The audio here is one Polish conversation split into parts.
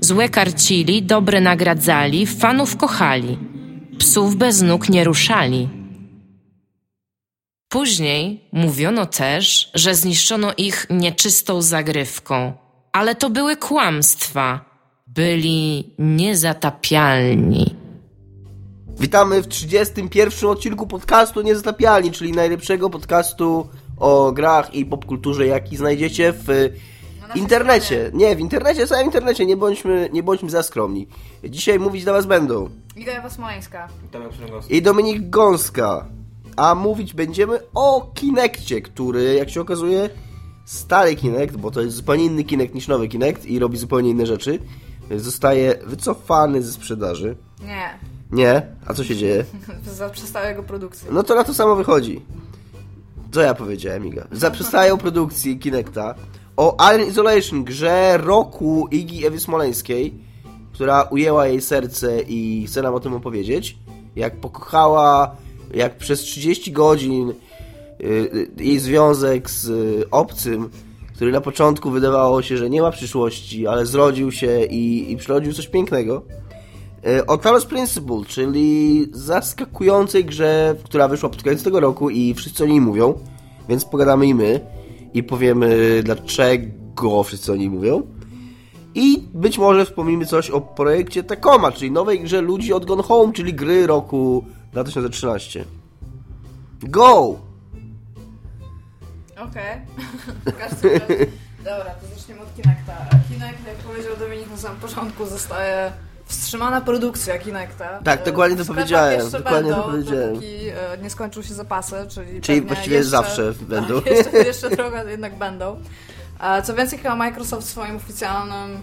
Złe karcili, dobre nagradzali, fanów kochali. Psów bez nóg nie ruszali. Później mówiono też, że zniszczono ich nieczystą zagrywką, ale to były kłamstwa. Byli niezatapialni. Witamy w 31 odcinku podcastu Niezatapialni, czyli najlepszego podcastu o grach i popkulturze, jaki znajdziecie w internecie. Nie, w internecie, w samym internecie, nie bądźmy, nie bądźmy za skromni. Dzisiaj mówić do was będą Iga Ewa Smoleńska. i Dominik Gąska, a mówić będziemy o Kinekcie, który, jak się okazuje, stary Kinect, bo to jest zupełnie inny Kinect niż nowy Kinect i robi zupełnie inne rzeczy, zostaje wycofany ze sprzedaży. Nie, Nie? A co się dzieje? zaprzestała jego produkcję. No to na to samo wychodzi. Co ja powiedziałem, Iga? Zaprzestają produkcji Kinecta o Iron Isolation, grze roku Igi Ewy Smoleńskiej, która ujęła jej serce i chcę nam o tym opowiedzieć. Jak pokochała, jak przez 30 godzin y, y, jej związek z y, obcym, który na początku wydawało się, że nie ma przyszłości, ale zrodził się i, i przyrodził coś pięknego. E, O Talos Principle, czyli zaskakującej grze, która wyszła pod koniec tego roku i wszyscy o niej mówią, więc pogadamy i my i powiemy dlaczego wszyscy o niej mówią. I być może wspomnimy coś o projekcie Tacoma, czyli nowej grze ludzi od Gone Home, czyli gry roku 2013. Go! Okej. Razie. Dobra, to zaczniemy od Kinecta. Kinect, jak powiedział Dominik na samym początku, zostaje wstrzymana produkcja Kinecta. Tak, E, dokładnie to powiedziałem, dokładnie to będą, powiedziałem. Dopóki e, nie skończą się zapasy, czyli Czyli właściwie jeszcze, zawsze będą. Tak, jeszcze, jeszcze trochę jednak będą. E, Co więcej, chyba Microsoft w swoim oficjalnym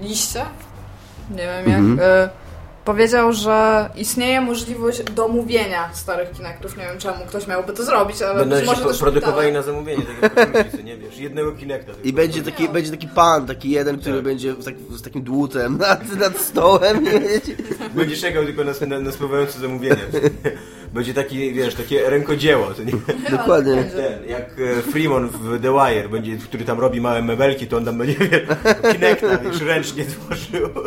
liście, nie wiem jak, Mhm. Powiedział, że istnieje możliwość domówienia starych Kinectów. Nie wiem czemu ktoś miałby to zrobić, ale Będą być się może po- też produkowali szpitale. na zamówienie, nie wiesz, jednego Kinecta. I będzie taki, będzie taki pan, taki jeden, który Tak. będzie z, tak, z takim dłutem nad, nad stołem. Będzie czekał tylko na, na, na spływające zamówienie. Będzie taki, wiesz, takie rękodzieło, to nie? Dokładnie. Ten, jak e, Freeman w The Wire, będzie, który tam robi małe mebelki, to on tam będzie, wiesz, Kinecta, wiesz, ręcznie tworzył.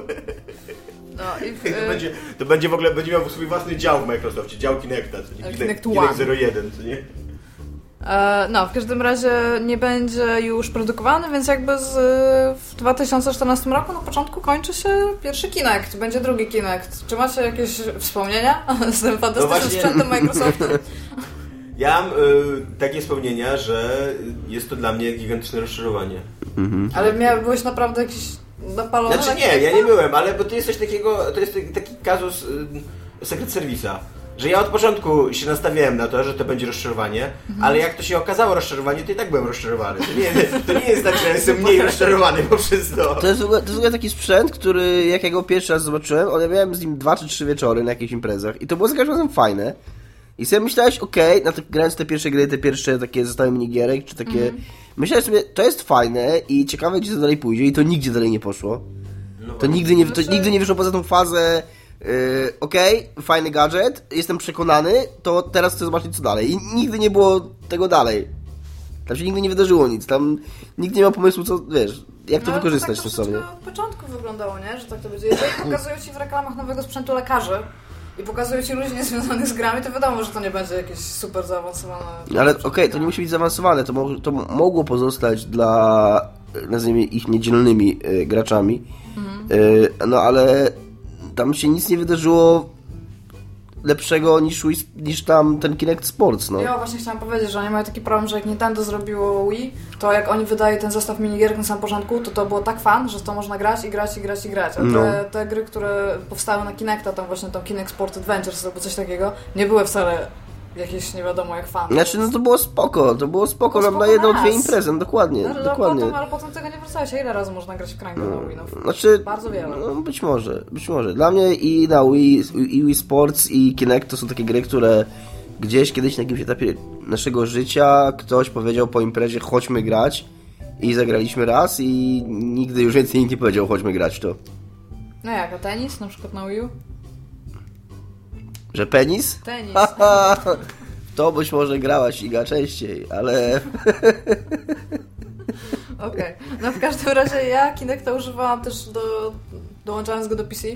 No, i w, To e, będzie, to będzie w ogóle, będzie miał swój własny dział w Microsoftie, dział Kinecta? Ale Kinect, Kinect One. Kinect 01, co nie? E, No, w każdym razie nie będzie już produkowany, więc jakby z, w 2014 roku na początku kończy się pierwszy Kinect, będzie drugi Kinect. Czy macie jakieś wspomnienia z tym fantastycznym właśnie. sprzętem Microsoftu? Ja mam y, takie wspomnienia, że jest to dla mnie gigantyczne rozczarowanie. Ale miał, byłeś naprawdę jakiś napalony? Znaczy na nie, ja nie byłem, ale bo to jest coś takiego, to jest taki kazus y, Secret Service'a. Że ja od początku się nastawiałem na to, że to będzie rozczarowanie, ale jak to się okazało rozczarowanie, to i tak byłem rozczarowany. To nie, to nie jest tak, że jestem mniej rozczarowany poprzez to. To jest, w ogóle, to jest w ogóle taki sprzęt, który jak ja go pierwszy raz zobaczyłem, ale miałem z nim dwa czy trzy wieczory na jakichś imprezach i to było za każdym razem fajne. I sobie myślałeś, okej, na to, grając te pierwsze gry, te pierwsze takie zestawy minigierek, czy takie... Myślałeś sobie, to jest fajne i ciekawe, gdzie to dalej pójdzie i to nigdzie dalej nie poszło. To nigdy nie, to Znaczy- nigdy nie wyszło poza tą fazę yy, okej, fajny gadżet, jestem przekonany, to teraz chcę zobaczyć co dalej. I nigdy nie było tego dalej. Tam się nigdy nie wydarzyło nic, tam nikt nie ma pomysłu, co, wiesz, jak to No, wykorzystać tak stosownie. troszeczkę od początku wyglądało, nie? Że tak to będzie. Jeżeli pokazują ci w reklamach nowego sprzętu lekarzy i pokazują ci ludzi niezwiązanych z grami, to wiadomo, że to nie będzie jakieś super zaawansowane. Ale okej, to nie musi być zaawansowane, to, mo- to mogło pozostać dla, e, nazwijmy ich niedzielnymi e, graczami, E, no ale tam się nic nie wydarzyło lepszego niż, Wii- niż tam ten Kinect Sports, no. Ja właśnie chciałam powiedzieć, że oni mają taki problem, że jak Nintendo zrobiło Wii, to jak oni wydaje ten zestaw minigierek na samym początku, to to było tak fan, że to można grać i grać i grać i grać. A te, No. te gry, które powstały na Kinecta, tam właśnie tam Kinect Sport Adventures albo coś takiego, nie były wcale jakieś nie wiadomo jak fan. Znaczy, no to było spoko, to było spoko, Było nam na jedną, dwie imprezy, no dokładnie, No, no, dokładnie. Potem, ale potem tego nie wracałeś. Ile razy można grać w kręgu na Wii? No, Znaczy, Bardzo wiele. no być może, być może. Dla mnie i na Wii, i Wii Sports i Kinect to są takie gry, które gdzieś kiedyś na jakimś etapie naszego życia ktoś powiedział po imprezie chodźmy grać i zagraliśmy raz i nigdy już więcej nikt nie powiedział chodźmy grać to. No jak, a tenis na przykład na Wii U? Że penis? Tenis. to być może grałaś Iga częściej, ale Okej. No w każdym razie ja Kinecta używałam też do... dołączając go do PC.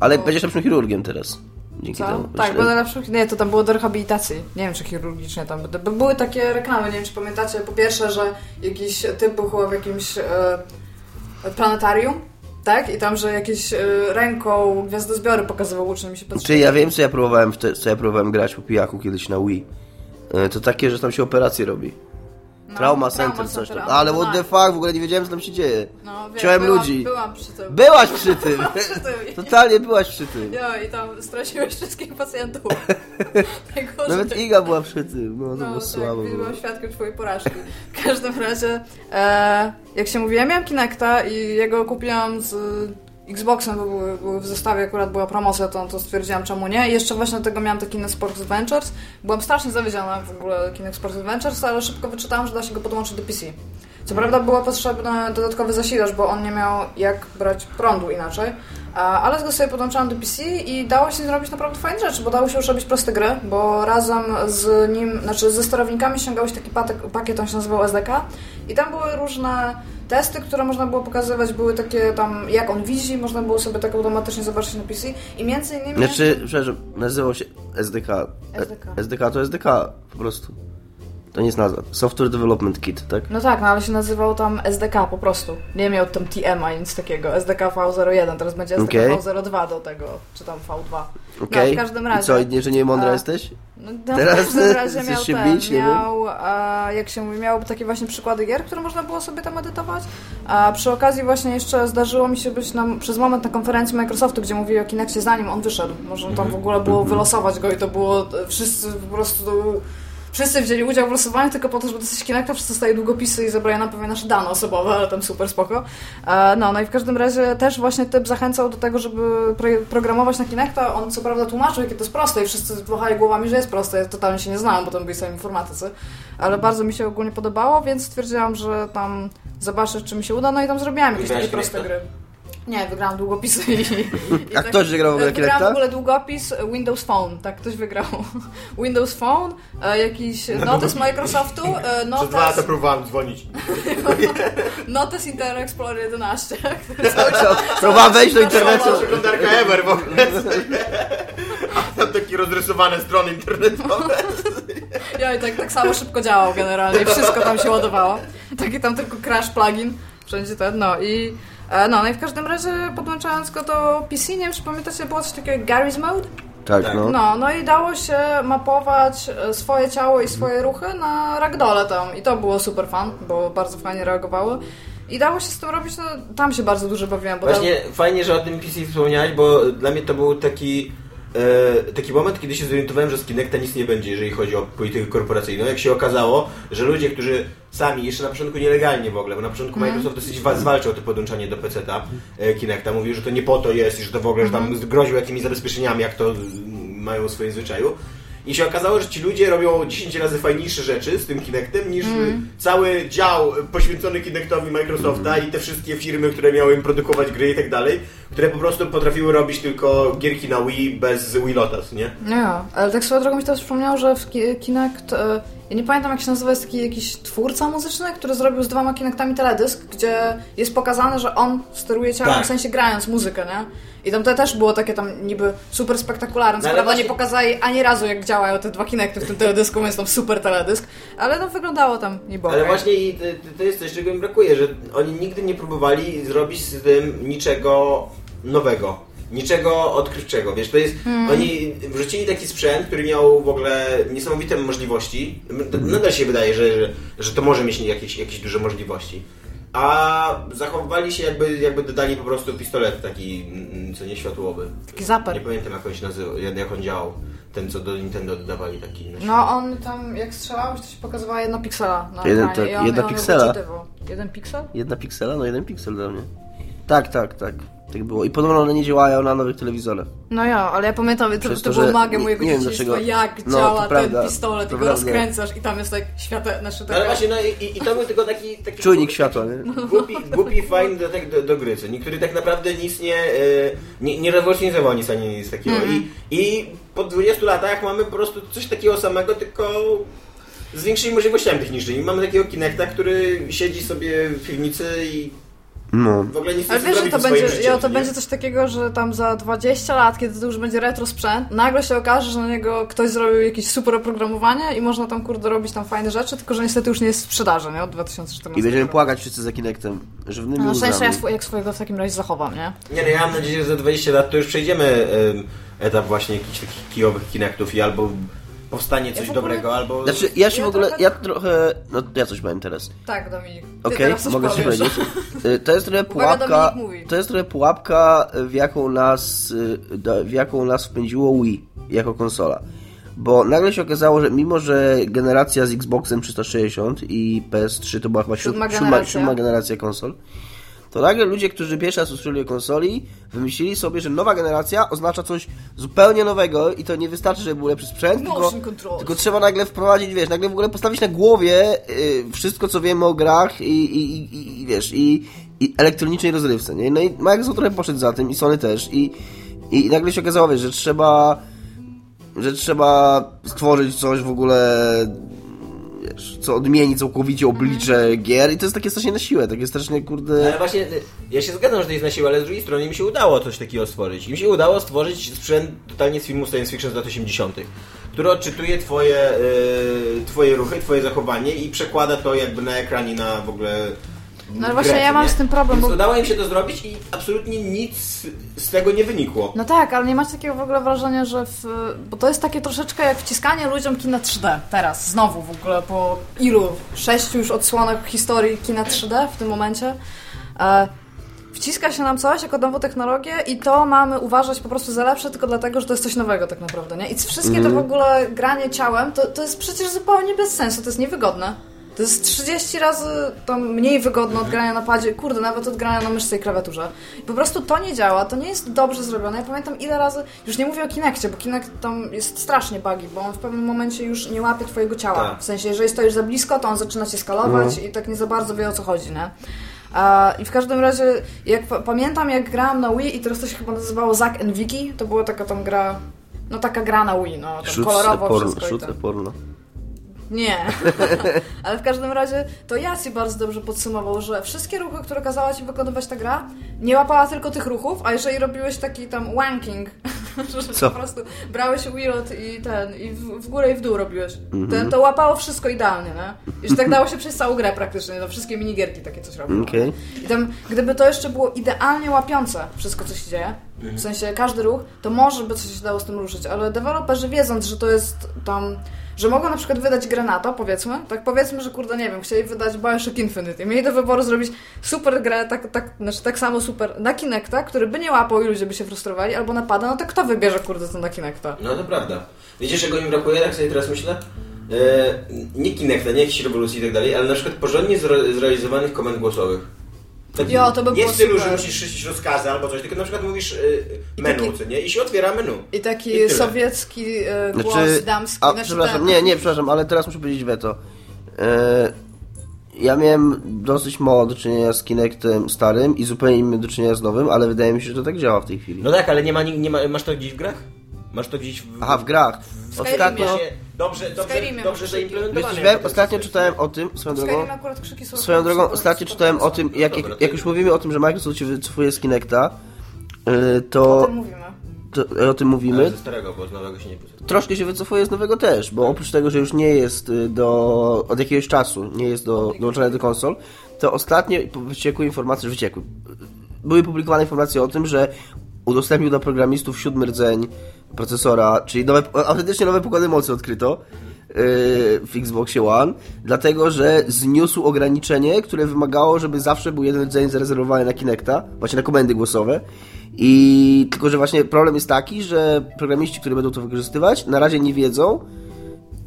ale O. będziesz lepszym chirurgiem teraz. Dzięki Co? temu. Tak, bo najlepszym... Nie, to tam było do rehabilitacji. Nie wiem, czy chirurgicznie tam. by- Były takie reklamy, nie wiem, czy pamiętacie. Po pierwsze, że jakiś typ był chyba w jakimś e, planetarium, tak? I tam, że jakieś e, ręką gwiazdozbiory pokazywał uczniom i się patrzyli. Czy ja wiem, co ja próbowałem, te, co ja próbowałem grać po pijaku kiedyś na Wii. E, To takie, że tam się operacje robi. No, Trauma Center, coś tam. Ale no what the fuck, w ogóle nie wiedziałem, co tam się dzieje. No, wiem, Ciąłem byłam, ludzi. Byłam przy tym. Byłaś przy tym! przy tym. Totalnie byłaś przy tym. Jo, i tam straciłeś wszystkich pacjentów. Nawet Iga była przy tym. No, to No było tak, słabo. byłam świadkiem twojej porażki. W każdym razie, e, jak się mówi, ja miałam Kinecta i jego kupiłam z Xboxem, bo były, były w zestawie, akurat była promocja, to, to stwierdziłam czemu nie. I jeszcze właśnie tego miałam te Kinect Sports Adventures. Byłam strasznie zawiedziona w ogóle Kinect Sports Adventures, ale szybko wyczytałam, że da się go podłączyć do PC. Co prawda było potrzebny dodatkowy zasilacz, bo on nie miał jak brać prądu inaczej. Ale go sobie podłączałam do PC i dało się zrobić naprawdę fajne rzeczy, bo dało się już robić proste gry, bo razem z nim, znaczy ze sterownikami ściągałeś taki patek, pakiet, on się nazywał SDK i tam były różne testy, które można było pokazywać, były takie tam, jak on widzi, można było sobie tak automatycznie zobaczyć na PC i między innymi... Znaczy, przepraszam, nazywał się SDK. SDK. SDK to SDK po prostu. To nie jest nazwa. Software Development Kit, tak? No tak, no ale się nazywał tam SDK po prostu. Nie miał tam TM ani nic takiego. SDK V01, teraz będzie SDK Okej. V02 do tego, czy tam V2. Okej. No, w każdym razie. I co, nie, że nie mądra A- jesteś? No, no, Teraz w każdym razie miał się ten, bić, miał, a, jak się mówi, miał takie właśnie przykłady gier, które można było sobie tam edytować. A przy okazji właśnie jeszcze zdarzyło mi się być na, przez moment na konferencji Microsoftu, gdzie mówili o Kinexie zanim on wyszedł. Może tam w ogóle było wylosować go i to było, e, wszyscy po prostu... Wszyscy wzięli udział w losowaniu tylko po to, żeby dostać Kinecta, wszyscy dostali długopisy i zabrali nam pewnie nasze dane osobowe, ale tam super spoko. E, No, no i w każdym razie też właśnie typ zachęcał do tego, żeby pro programować na Kinecta. On co prawda tłumaczył, jakie to jest proste i wszyscy wahali głowami, że jest proste. Ja totalnie się nie znałam, bo tam byli sami informatycy. Ale bardzo mi się ogólnie podobało, więc stwierdziłam, że tam zobaczę, czy mi się uda. No i tam zrobiłam jakieś takie proste gry. Nie, wygrałam długopisy i... i A kto ci grał w ogóle Wygrałam w ogóle długopis Windows Phone, tak, ktoś wygrał. Windows Phone, e, jakiś notes Microsoftu, e, Przez dwa lata notes, próbowałem dzwonić. notes Internet Explorer 11, Próbowałem wejść do internetu. Najlepsza przeglądarka ever w ogóle. A tam takie rozrysowane strony internetowe. Ja i tak, tak samo szybko działał generalnie, wszystko tam się ładowało. Taki tam tylko crash plugin, wszędzie ten, no i... e, No, no i w każdym razie podłączając go do PC, nie wiem czy pamiętacie, było coś takiego jak Gary's Mode? Tak, Tak. no. No, no i dało się mapować e, swoje ciało i swoje ruchy na ragdole tam i to było super fan, bo bardzo fajnie reagowały. I dało się z tym robić, no tam się bardzo dużo bawiłam, bo Właśnie fajnie, że o tym PC wspomniałeś, bo dla mnie to był taki e, taki moment, kiedy się zorientowałem, że z Kinecta nic nie będzie, jeżeli chodzi o politykę korporacyjną. Jak się okazało, że ludzie, którzy sami, jeszcze na początku nielegalnie w ogóle, bo na początku Microsoft dosyć wa- zwalczał to podłączanie do PC-ta e, Kinecta. Mówił, że to nie po to jest i że to w ogóle, że tam groził jakimiś zabezpieczeniami, jak to mm, mają w swoim zwyczaju. I się okazało, że ci ludzie robią 10 razy fajniejsze rzeczy z tym Kinectem niż cały dział poświęcony Kinectowi Microsofta i te wszystkie firmy, które miały im produkować gry i tak dalej, które po prostu potrafiły robić tylko gierki na Wii bez Wii Lotus, nie? Nie, ale tak swoją drogą mi to przypomniało, że w Ki- Kinect, e, ja nie pamiętam jak się nazywa, jest taki jakiś twórca muzyczny, który zrobił z dwoma Kinectami teledysk, gdzie jest pokazane, że on steruje ciałem, Tak. w sensie grając muzykę, nie? I tam to też było takie tam niby super spektakularne, co No prawda właśnie- nie pokazali ani razu jak działają te dwa Kinecty w tym teledysku, więc tam super teledysk, ale no wyglądało tam niby Ale właśnie i to, to jest coś, czego im brakuje, że oni nigdy nie próbowali zrobić z tym niczego nowego. Niczego odkrywczego, wiesz, to jest, oni wrzucili taki sprzęt, który miał w ogóle niesamowite możliwości, nadal się wydaje, że, że, że to może mieć jakieś, jakieś duże możliwości, a zachowywali się jakby, jakby dodali po prostu pistolet taki, mm, co nie światłowy. Taki Nie zaper. pamiętam jak on się nazywał, jak on działał. Ten, co do Nintendo dodawali taki. na No on tam, jak strzelałeś, to się pokazywała jedna piksela na Jeden ekranie tak, i on, jedna i on ją piksela. Jeden piksel? Jedna piksela? No jeden piksel dla mnie. Tak, tak, tak. Tak było. I podobno one nie działają na nowych telewizorach. No ja, ale ja pamiętam, to, Przez to, to, było nie- mojego nie wiem dzieciństwa, jak No, działa to prawda, ten pistolet, to i go prawda. rozkręcasz i tam jest tak światło, znaczy No taka... ale właśnie, no i, i, i to był tylko taki... taki Czujnik światła, nie? Głupi, głupi fajny do, do, do gry, co niektóry tak naprawdę nic nie, e, nie, nie rewolucjonizował nic ani nic takiego. I, I po 20 latach mamy po prostu coś takiego samego, tylko z większymi możliwościami technicznymi. Mamy takiego Kinecta, który siedzi sobie w piwnicy i No. w ogóle nic Ale nie wiesz, że zrobi to będzie, ja, to nie? będzie coś takiego, że tam za 20 lat, kiedy to już będzie retro sprzęt, nagle się okaże, że na niego ktoś zrobił jakieś super oprogramowanie i można tam kurde robić tam fajne rzeczy, tylko że niestety już nie jest w sprzedaży, nie? Od 2014 I będziemy roku. płakać wszyscy za Kinectem. Żywnymi No szczęście ja jak swojego w takim razie zachowam, nie? Nie no, ja mam nadzieję, że za 20 lat to już przejdziemy em, etap właśnie jakichś takich kijowych Kinectów i albo powstanie coś ogóle- dobrego, albo... Znaczy, ja się Ja w ogóle, trochę- ja trochę, no ja coś powiem teraz. Tak, Dominik. Okej, coś mogę coś powiedzieć. Y, To jest trochę pułapka, to jest trochę pułapka, w jaką nas, y, w jaką nas wpędziło Wii jako konsola. Bo nagle się okazało, że mimo, że generacja z Xboxem 360 i PS3 to była chyba siódma, generacja. siódma generacja konsol, to nagle ludzie, którzy pierwszy raz usłyszeli o konsoli, wymyślili sobie, że nowa generacja oznacza coś zupełnie nowego i to nie wystarczy, żeby był lepszy sprzęt, tylko, tylko trzeba nagle wprowadzić, wiesz, nagle w ogóle postawić na głowie y, wszystko, co wiemy o grach i, i, i, i wiesz, i, i elektronicznej rozrywce, nie? No i Microsoft trochę poszedł za tym i Sony też i, i nagle się okazało, wiesz, że trzeba że trzeba stworzyć coś w ogóle co odmieni całkowicie oblicze gier i to jest takie strasznie na siłę, takie strasznie, kurde... Ale właśnie, y, ja się zgadzam, że to jest na siłę, ale z drugiej strony mi się udało coś takiego stworzyć. Im się udało stworzyć sprzęt totalnie z filmu science fiction z lat 80., który odczytuje twoje, y, twoje ruchy, twoje zachowanie i przekłada to jakby na ekranie na w ogóle No ale właśnie ja mam nie? z tym problem, Więc bo- udało im się to zrobić i absolutnie nic z tego nie wynikło. No tak, ale nie masz takiego w ogóle wrażenia, że w, bo to jest takie troszeczkę jak wciskanie ludziom kina 3D teraz, znowu w ogóle po ilu? Sześciu już odsłonach historii kina 3D w tym momencie. E, wciska się nam coś jako nową technologię i to mamy uważać po prostu za lepsze tylko dlatego, że to jest coś nowego tak naprawdę, nie? I wszystkie to w ogóle granie ciałem, to, to jest przecież zupełnie bez sensu, to jest niewygodne. To jest 30 razy tam mniej wygodne od grania na padzie, kurde, nawet od grania na myszce i klawiaturze. I po prostu to nie działa, to nie jest dobrze zrobione. Ja pamiętam ile razy, już nie mówię o Kinectie, bo Kinect tam jest strasznie buggy, bo on w pewnym momencie już nie łapie twojego ciała. Tak. W sensie, jeżeli stoisz za blisko, to on zaczyna cię skalować i tak nie za bardzo wie o co chodzi, nie? I w każdym razie, jak pa- pamiętam jak grałam na Wii i teraz to się chyba nazywało Zack and Wiki, to była taka tam gra, no taka gra na Wii, no tam kolorowo porno, wszystko shoot tak. porno. Nie. Ale w każdym razie to Jacy bardzo dobrze podsumował, że wszystkie ruchy, które kazała ci wykonywać ta gra, nie łapała tylko tych ruchów, a jeżeli robiłeś taki tam wanking, że Co? po prostu brałeś Willot i ten, i w, w górę i w dół robiłeś, Mhm. to, to łapało wszystko idealnie, nie? I że tak dało się przez całą grę praktycznie, no wszystkie minigierki takie coś robią. Okej. I tam, gdyby to jeszcze było idealnie łapiące wszystko, co się dzieje, w sensie każdy ruch, to może by coś się dało z tym ruszyć, ale deweloperzy wiedząc, że to jest tam, że mogą na przykład wydać grę na to, powiedzmy, tak powiedzmy, że kurde, nie wiem, chcieli wydać Bioshock Infinite i mieli do wyboru zrobić super grę, tak, tak, znaczy tak samo super na Kinecta, który by nie łapał i ludzie by się frustrowali, albo napada, no to kto wybierze kurde to na Kinecta? No to prawda. Wiecie czego mi brakuje, tak sobie teraz myślę? E, nie Kinecta, nie jakiejś rewolucji i tak dalej, ale na przykład porządnie zre zrealizowanych komend głosowych. Tak, Jo, to by nie było w stylu, super. że musisz szyć rozkazy albo coś, tylko na przykład mówisz y, menu, taki- co nie? I się otwiera menu. I taki I sowiecki e, głos Znaczy, damski, a, znaczy przepraszam, ten- nie, nie, przepraszam, ale teraz muszę powiedzieć weto. E, ja miałem dosyć mało do czynienia z Kinectem starym i zupełnie nie do czynienia z nowym, ale wydaje mi się, że to tak działa w tej chwili. No tak, ale nie ma, nie ma masz to gdzieś w grach? Masz to gdzieś w... Aha, w grach. Skyrimie. Ostatnio, Właśnie dobrze, dobrze, Skyrimie dobrze zaimplementowane. wiesz, ostatnio czytałem o tym, swoją drogą, swoją drogą, ostatnio czytałem o tym, jak, jak, jak już mówimy o tym, że Microsoft się wycofuje z Kinecta, O to, tym mówimy. to o tym mówimy. Ale ze starego, bo z nowego się nie wycofuje. troszkę się wycofuje z nowego też, bo oprócz tego, że już nie jest y, do, od jakiegoś czasu, nie jest do, dołączony do konsol, to ostatnio wyciekły informacje, że wyciekły, były publikowane informacje o tym, że udostępnił dla programistów siódmy rdzeń procesora, czyli nowe, autentycznie nowe pokłady mocy odkryto, w Xboxie One, dlatego że zniósł ograniczenie, które wymagało, żeby zawsze był jeden rdzeń zarezerwowany na Kinecta, właśnie na komendy głosowe. I tylko, że właśnie problem jest taki, że programiści, którzy będą to wykorzystywać, na razie nie wiedzą,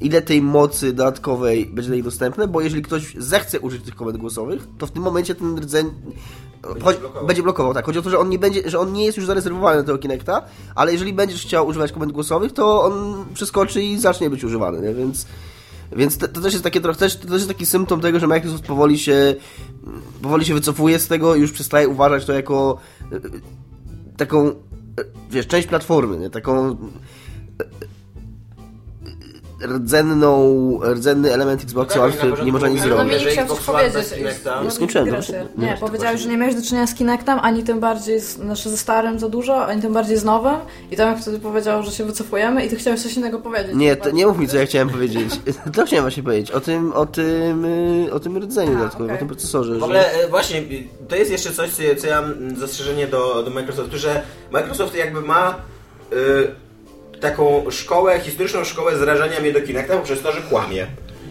ile tej mocy dodatkowej będzie dla nich dostępne, bo jeżeli ktoś zechce użyć tych komend głosowych, to w tym momencie ten rdzeń będzie, chodzi, blokował. będzie blokował. Tak, chodzi o to, że on nie będzie, że on nie jest już zarezerwowany na tego Kinecta, ale jeżeli będziesz chciał używać komend głosowych, to on przeskoczy i zacznie być używany, nie? więc więc to, to też jest takie trochę, też, to też jest taki symptom tego, że Microsoft powoli się powoli się wycofuje z tego i już przestaje uważać to jako e, taką e, wiesz, część platformy, nie? taką rdzenną, rdzenny element Xboxa Tak, One, który nie można nic zrobić. Jeżeli chciał coś powiedzieć. skończyłem, proszę. Nie, Nie, powiedziałeś, że nie miałeś do czynienia z Kinectem, ani tym bardziej z, znaczy ze starym za dużo, ani tym bardziej z nowym. I Tomek wtedy powiedział, że się wycofujemy i ty chciałeś coś innego powiedzieć. Nie, to nie mów mi, co ja chciałem powiedzieć. To chciałem właśnie powiedzieć. O tym, o tym, y, o tym rdzeniu dodatkowym, okej. o tym procesorze. W że- ogóle e, właśnie, y, to jest jeszcze coś, co, ja- co ja mam zastrzeżenie do, do Microsoftu, że Microsoft jakby ma y, taką szkołę, historyczną szkołę zrażania mnie do Kinecta poprzez to, że kłamie.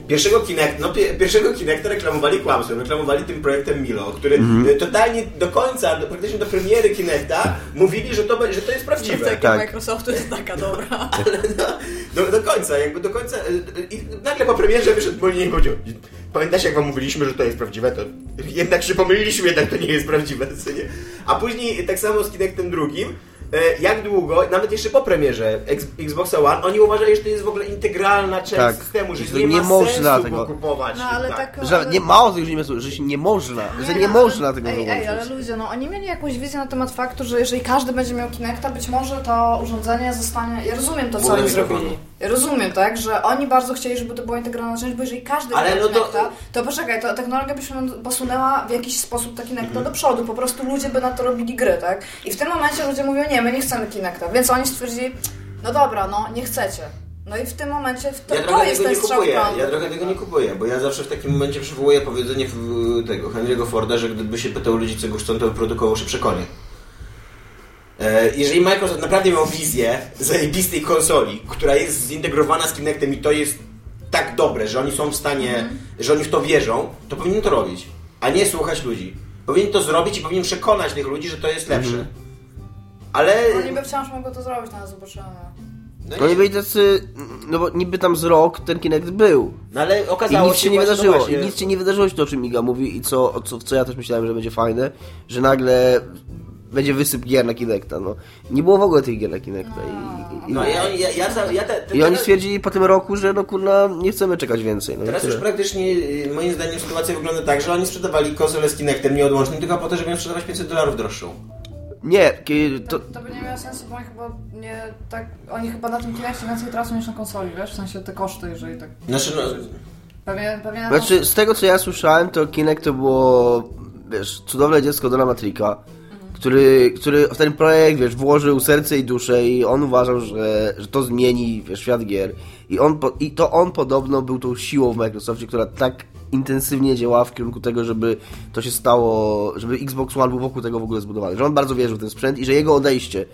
Pierwszego Kinect, no, pie, pierwszego Kinecta reklamowali kłamstwem, reklamowali tym projektem Milo, który y, totalnie do końca, do, praktycznie do premiery Kinecta mówili, że to, że to jest prawdziwe. Strategia Tak. Microsoftu jest taka dobra. Ale no, do, do końca, jakby do końca. y, I nagle po premierze wyszedł Molinie i powiedział. Pamiętasz jak wam mówiliśmy, że to jest prawdziwe, to jednak się pomyliliśmy, jednak to nie jest prawdziwe. co nie? A później tak samo z Kinectem drugim. E, Jak długo, nawet jeszcze po premierze X- Xboxa One, oni uważali, że to jest w ogóle integralna część Tak. systemu, że Że nie, nie ma można sensu tego. go kupować. No ale tak... Że nie mało tych, że nie, że się nie można, że nie no, można tego ej, wyłączyć. Ej, ale ludzie, no oni mieli jakąś wizję na temat faktu, że jeżeli każdy będzie miał Kinecta, być może to urządzenie zostanie... Ja rozumiem to, co oni zrobili. Rozumiem, tak, że oni bardzo chcieli, żeby to była integralna część, bo jeżeli każdy Ale miał no to- Kinecta, to poczekaj, to technologia by się posunęła w jakiś sposób ta Kinecta Mhm. do przodu, po prostu ludzie by na to robili gry, tak? I w tym momencie ludzie mówią, nie, my nie chcemy Kinecta, więc oni stwierdzili, no dobra, no, nie chcecie. No i w tym momencie to, Ja to jest ten nie strzał w kupuję. Ja trochę tego nie kupuję, bo ja zawsze w takim momencie przywołuję powiedzenie w- tego Henry'ego Forda, że gdyby się pytał ludzi, czego chcą, to produkował szybsze konie. E, Jeżeli Microsoft naprawdę miał wizję zajebistej konsoli, która jest zintegrowana z Kinectem i to jest tak dobre, że oni są w stanie, że oni w to wierzą, to powinien to robić, a nie słuchać ludzi. Powinien to zrobić i powinien przekonać tych ludzi, że to jest lepsze. Ale... No niby wciąż mogą to zrobić, no ale zobaczymy. No, No nie- nie byli tacy, no bo niby tam z rok ten Kinect był. no ale I okazało nic się nie właśnie, wydarzyło. właśnie- I nic się nie wydarzyło, to o czym Miga mówi i co, o co, w co ja też myślałem, że będzie fajne, że nagle będzie wysyp gier na Kinecta, no. Nie było w ogóle tych gier na Kinecta i, i, No ja, ja, ja, za- ja te, te, i oni stwierdzili po tym roku, że no kurna, nie chcemy czekać więcej. No i Teraz już praktycznie y, moim zdaniem sytuacja wygląda tak, że oni sprzedawali konsolę z Kinectem nieodłącznym tylko po to, żeby ją sprzedawać 500 dolarów droższą. Nie, to, To, to by nie miało sensu, bo oni chyba nie tak. Oni chyba na tym Kinectie więcej tracą niż na konsoli, wiesz? W sensie te koszty, jeżeli tak. Znaczy, no, Pewnie, pewnie na Znaczy, z tego co ja słyszałem, to Kinect to było, wiesz, cudowne dziecko Dona Matrika, który, który w ten projekt, wiesz, włożył serce i duszę i on uważał, że, że to zmieni wiesz, świat gier. I, on, I to on podobno był tą siłą w Microsoftie, która tak intensywnie działała w kierunku tego, żeby to się stało, żeby Xbox One był wokół tego w ogóle zbudowany. Że on bardzo wierzył w ten sprzęt i że jego odejście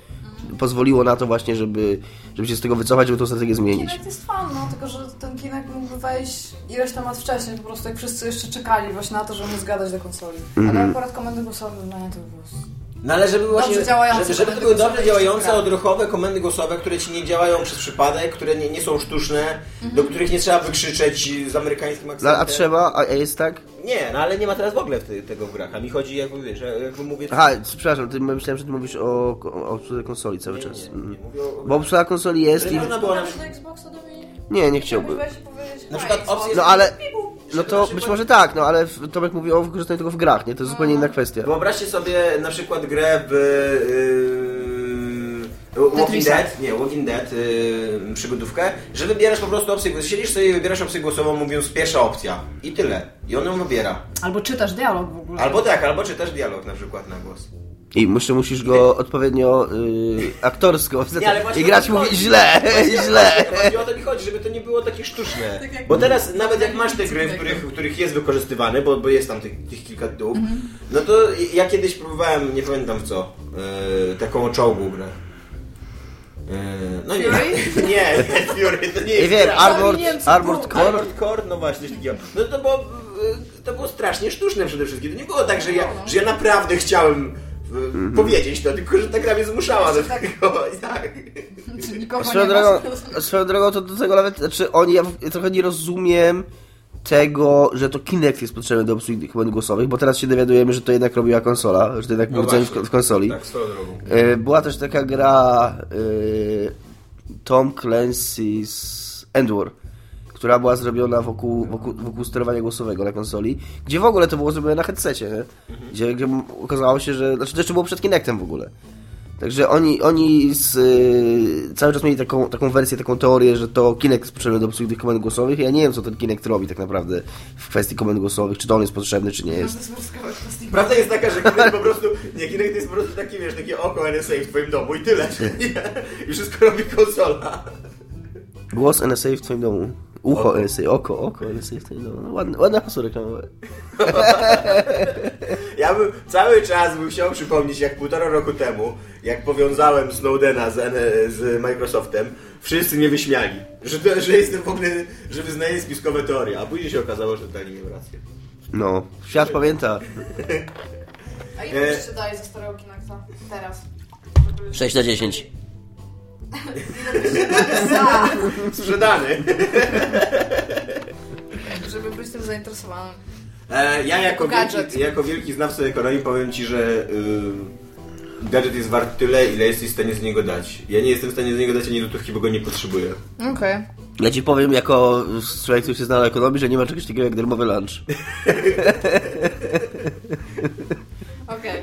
pozwoliło na to właśnie, żeby, żeby się z tego wycofać, żeby tą strategię zmienić. Kinect jest fan, no, tylko że ten Kinect mógłby wejść ileś tam lat wcześniej, po prostu jak wszyscy jeszcze czekali właśnie na to, żeby móc zgadać do konsoli. Ale akurat komendy głosowe, no nie, to było... no ale żeby właśnie, działające żeby, żeby to były dobrze działające, odruchowe komendy głosowe, które ci nie działają przez przypadek, które nie, nie są sztuczne, Mhm. do których nie trzeba wykrzyczeć z amerykańskim No, akcentem. a trzeba, a jest tak? Nie, no ale nie ma teraz w ogóle te, tego w grach, a mi chodzi jakby, wiesz, jakby mówię... Aha, przepraszam, ty, myślałem, że ty mówisz o, o obsłudze konsoli cały nie, czas. nie, Mm. nie, mówię o... Bo obsługa konsoli jest i... Na? Nie, nie chciałbym. Na "Hej, przykład Xbox". opcje- No ale... No to być może tak, no ale Tomek mówi o wykorzystaniu tego w grach, nie? To jest zupełnie inna kwestia. Wyobraźcie sobie na przykład grę w yy, Walking Tetrisa. Dead, nie, Walking Dead, yy, przygodówkę, że wybierasz po prostu opcję, siedzisz sobie i wybierasz opcję głosową mówiąc pierwsza opcja i tyle. I on ją wybiera. Albo czytasz dialog w ogóle. Albo tak, albo czytasz dialog na przykład na głos. I jeszcze musisz go odpowiednio y, aktorsko Nie, ale i grać mówi źle, Właśnie- źle. właśnie- Właśnie o to mi chodzi, żeby to nie było takie sztuczne. Tak jak- Bo teraz nawet jak masz te gry, w których, w których jest wykorzystywany, bo, bo jest tam tych, tych kilka tytułów, Mhm. no to ja kiedyś próbowałem, nie pamiętam w co, yy, taką o czołgu grę. Yy, No nie, Fury? nie, nie, Fury, to nie Nie jest wiem, gra. Armored, Armored Core? Armored Core, no właśnie, coś takiego. No to było, y, to było strasznie sztuczne przede wszystkim. To nie było tak, że ja, że ja naprawdę chciałem y, Mhm. powiedzieć to, tylko że ta gra mnie zmuszała do Tak. tego. Tak. Czy nikogo Swoją drogą, swoją drogą to do tego nawet, znaczy oni, ja, trochę nie rozumiem tego, że to Kinect jest potrzebny do obsługi komend głosowych, bo teraz się dowiadujemy, że to jednak robiła konsola, że to jednak No w, w konsoli. Tak, swoją drogą. E, Była też taka gra e, Tom Clancy's End War, która była zrobiona wokół, wokół, wokół sterowania głosowego na konsoli, gdzie w ogóle to było zrobione na headsetie, nie? Gdzie, gdzie okazało się, że... Znaczy to jeszcze było przed Kinectem w ogóle. Także oni, oni z, y, cały czas mieli taką, taką wersję, taką teorię, że to Kinect jest potrzebny do obsługi tych komend głosowych. Ja nie wiem, co ten Kinect robi tak naprawdę w kwestii komend głosowych, czy to on jest potrzebny, czy nie jest. Prawda jest taka, że Kinect po prostu, nie, Kinect jest po prostu taki, wiesz, takie oko NSA w twoim domu i tyle, że nie? I wszystko robi konsola. Głos NSA w twoim domu. Ucho NSA, oko, oko domu. No, ładne, ładne hasło reklamowe. Ja bym cały czas bym chciał przypomnieć, jak półtora roku temu, jak powiązałem Snowdena z, z Microsoftem, wszyscy mnie wyśmiali, że, że jestem w ogóle, że wyznaję spiskowe teorie, a później się okazało, że totalnie miałem rację. No, świat pamięta. A E- ile byście dali za starego Kinecta? Teraz. 6 na 10. Za, Sprzedany. żeby być tym zainteresowanym. E, ja jako Gadżet. wielki, jako wielki znawca ekonomii powiem Ci, że y, gadżet jest wart tyle, ile jesteś w stanie z niego dać. Ja nie jestem w stanie z niego dać ani złotówki, bo go nie potrzebuję. Okej. Ja ci powiem, jako człowiek, który się zna na ekonomii, że nie ma czegoś takiego jak darmowy lunch. Okej.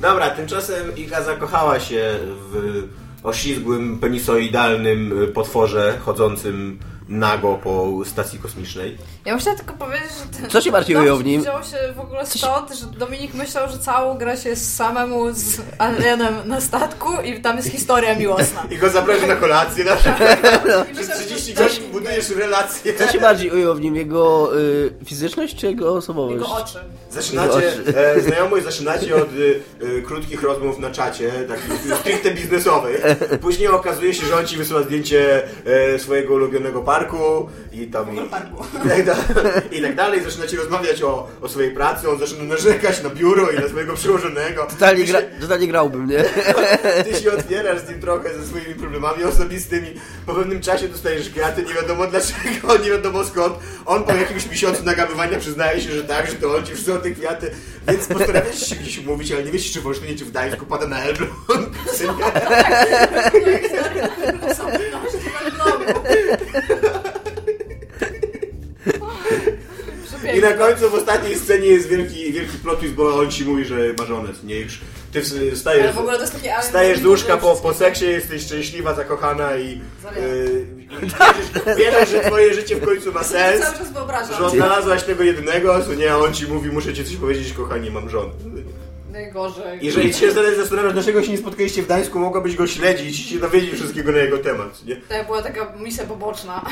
Dobra, tymczasem Iga zakochała się w oślizgłym, penisoidalnym y, potworze chodzącym nago po stacji kosmicznej. Ja musiałam tylko powiedzieć, że ten... Co się bardziej ujął w nim? wziął się w ogóle stąd, że Dominik myślał, że całą gra się samemu z Alienem na statku i tam jest historia miłosna. I go zaprosił na kolację, na przykład. I Przez myślał, że 30 to- godzin budujesz relacje. Co się bardziej ujęło w nim? Jego y, fizyczność czy jego osobowość? Jego oczy. Zaczynacie, e, znajomość zaczynacie od y, y, krótkich rozmów na czacie, takich stricte biznesowych. Później okazuje się, że on ci wysyła zdjęcie e, swojego ulubionego parku i tam i, parku. i, tak, i tak dalej. Zaczynacie rozmawiać o, o swojej pracy, on zaczyna narzekać na biuro i na swojego przełożonego. Totalnie, gra, się- totalnie grałbym, nie? Ty się otwierasz z nim trochę ze swoimi problemami osobistymi. Po pewnym czasie dostajesz kwiaty, nie wiadomo dlaczego, nie wiadomo skąd. On po jakimś miesiącu nagabywania przyznaje się, że tak, że to on ci wrzucał te kwiaty. Więc postarawiasz się gdzieś umówić, ale nie wiesz, czy w Olsztynie, czy w Gdańsku pada na Elbląg. I na końcu w ostatniej scenie jest wielki, wielki plot twist, bo on ci mówi, że ma żonę, nie już. Ty wstajesz, Ale w ogóle to jest takie... ale- wstajesz z łóżka po, po seksie, jesteś szczęśliwa, zakochana i, yy, wierzysz, że twoje życie w końcu ma sens. Cały czas wyobrażam. Że odnalazłaś tego jedynego, co nie, a on ci mówi, muszę ci coś powiedzieć, kochanie, mam żonę. Najgorzej. Jeżeli się zastanawiasz, zastanawiasz, dlaczego się nie spotkaliście w Gdańsku, mogłabyś go śledzić i się dowiedzieć wszystkiego na jego temat, nie? To była taka misja poboczna.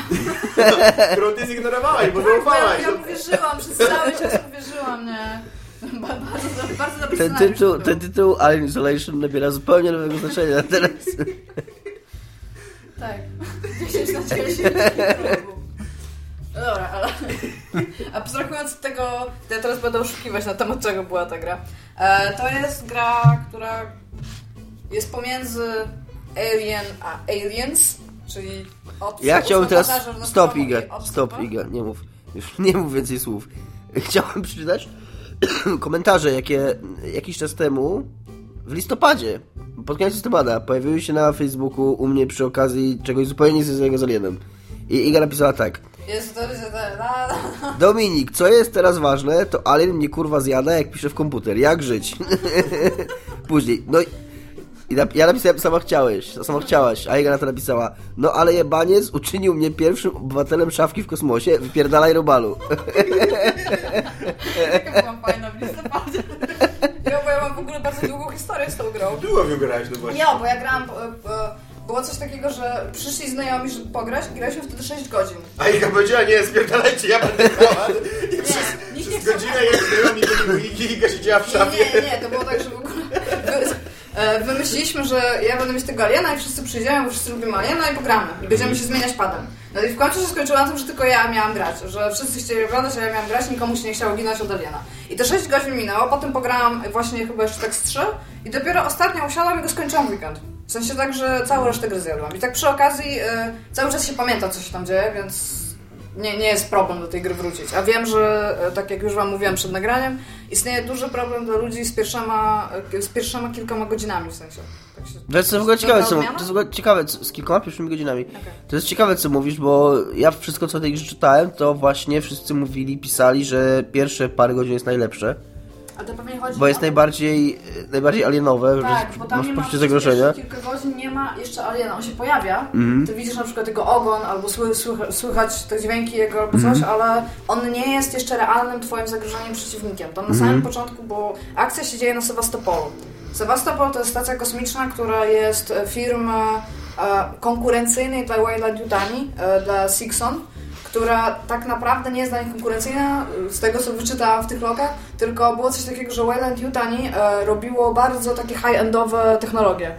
Którą ty zignorowałaś, bo bo ja, zaufałaś. ja uwierzyłam, przez cały czas uwierzyłam, nie? Ba- Bardzo, bardzo dobry Ten tytuł, ten tytuł Alien Isolation nabiera zupełnie nowego znaczenia teraz. Tak. 10 na 10. No dobra, ale... Abstrahując od tego, to ja teraz będę oszukiwać na temat czego była ta gra. E, to jest gra, która jest pomiędzy Alien a Aliens, czyli od Ja chciałbym teraz... Stop, Iga, stop. Iga, nie mów. Już nie mów więcej słów. Chciałem przeczytać komentarze, jakie jakiś czas temu, w listopadzie, pod koniec listopada, pojawiły się na Facebooku u mnie przy okazji czegoś zupełnie niezwiązanego z Alienem. I Iga napisała tak. Jest to, że ta, la, la. Dominik, co jest teraz ważne, to Alien mnie kurwa zjada, jak piszę w komputer. Jak żyć? Później, no i nap- ja napisałem, sama chciałeś, sama chciałaś, a Iga na to napisała, no ale jebaniec uczynił mnie pierwszym obywatelem szafki w kosmosie, wypierdalaj robalu. Jaka byłam fajna w listopadzie. Ja, bo ja mam w ogóle bardzo długą historię z tą grą. Długo w nią grałeś, no właśnie. Nie, bo ja grałam... e, e, Było coś takiego, że przyszli znajomi, żeby pograć i graliśmy wtedy 6 godzin. A Iga powiedziała, nie, spierdalajcie, ja będę grała. I przez, nikt nie przez chce godzinę jak znajomi byli Iga siedziała w szafie. Nie, nie, nie, to było tak, że w ogóle... wy- e, wymyśliliśmy, że ja będę mieć tego aliena i wszyscy przyjdziemy, bo wszyscy lubimy aliena i pogramy. I będziemy się zmieniać padem. No i w końcu się skończyło na tym, że tylko ja miałam grać, że wszyscy chcieli oglądać, a ja miałam grać, nikomu się nie chciało ginąć od aliena. I te 6 godzin minęło, potem pograłam właśnie chyba jeszcze tak z 3 i dopiero ostatnio usiadłam i go skończyłam weekend. W sensie tak, że całą resztę gry zjadłam. I tak przy okazji e, cały czas się pamięta, co się tam dzieje, więc nie, nie jest problem do tej gry wrócić. A wiem, że e, tak jak już Wam mówiłam przed nagraniem, istnieje duży problem dla ludzi z pierwszyma, e, z pierwszyma kilkoma godzinami w sensie. Tak się... To jest w ogóle ciekawe, co, to jest w ogóle ciekawe co, z kilkoma pierwszymi godzinami. To jest ciekawe, co mówisz, bo ja wszystko, co tej grze czytałem, to właśnie wszyscy mówili, pisali, że pierwsze parę godzin jest najlepsze, A to pewnie chodzi bo jest o... najbardziej, najbardziej alienowe, Tak, że bo tam masz nie poczucie zagrożenia. kilka godzin nie ma jeszcze aliena, on się pojawia, Mhm. ty widzisz na przykład jego ogon, albo sły, słycha- słychać te dźwięki jego albo coś, ale on nie jest jeszcze realnym twoim zagrożeniem przeciwnikiem. Tam na Mhm. samym początku, bo akcja się dzieje na Sewastopolu. Sewastopol to jest stacja kosmiczna, która jest e, firma e, konkurencyjnej dla Wayland Yutani, e, dla Sixon, która tak naprawdę nie jest dla nich konkurencyjna, z tego co wyczytałam w tych logach, tylko było coś takiego, że Wayland Yutani e, robiło bardzo takie high-endowe technologie.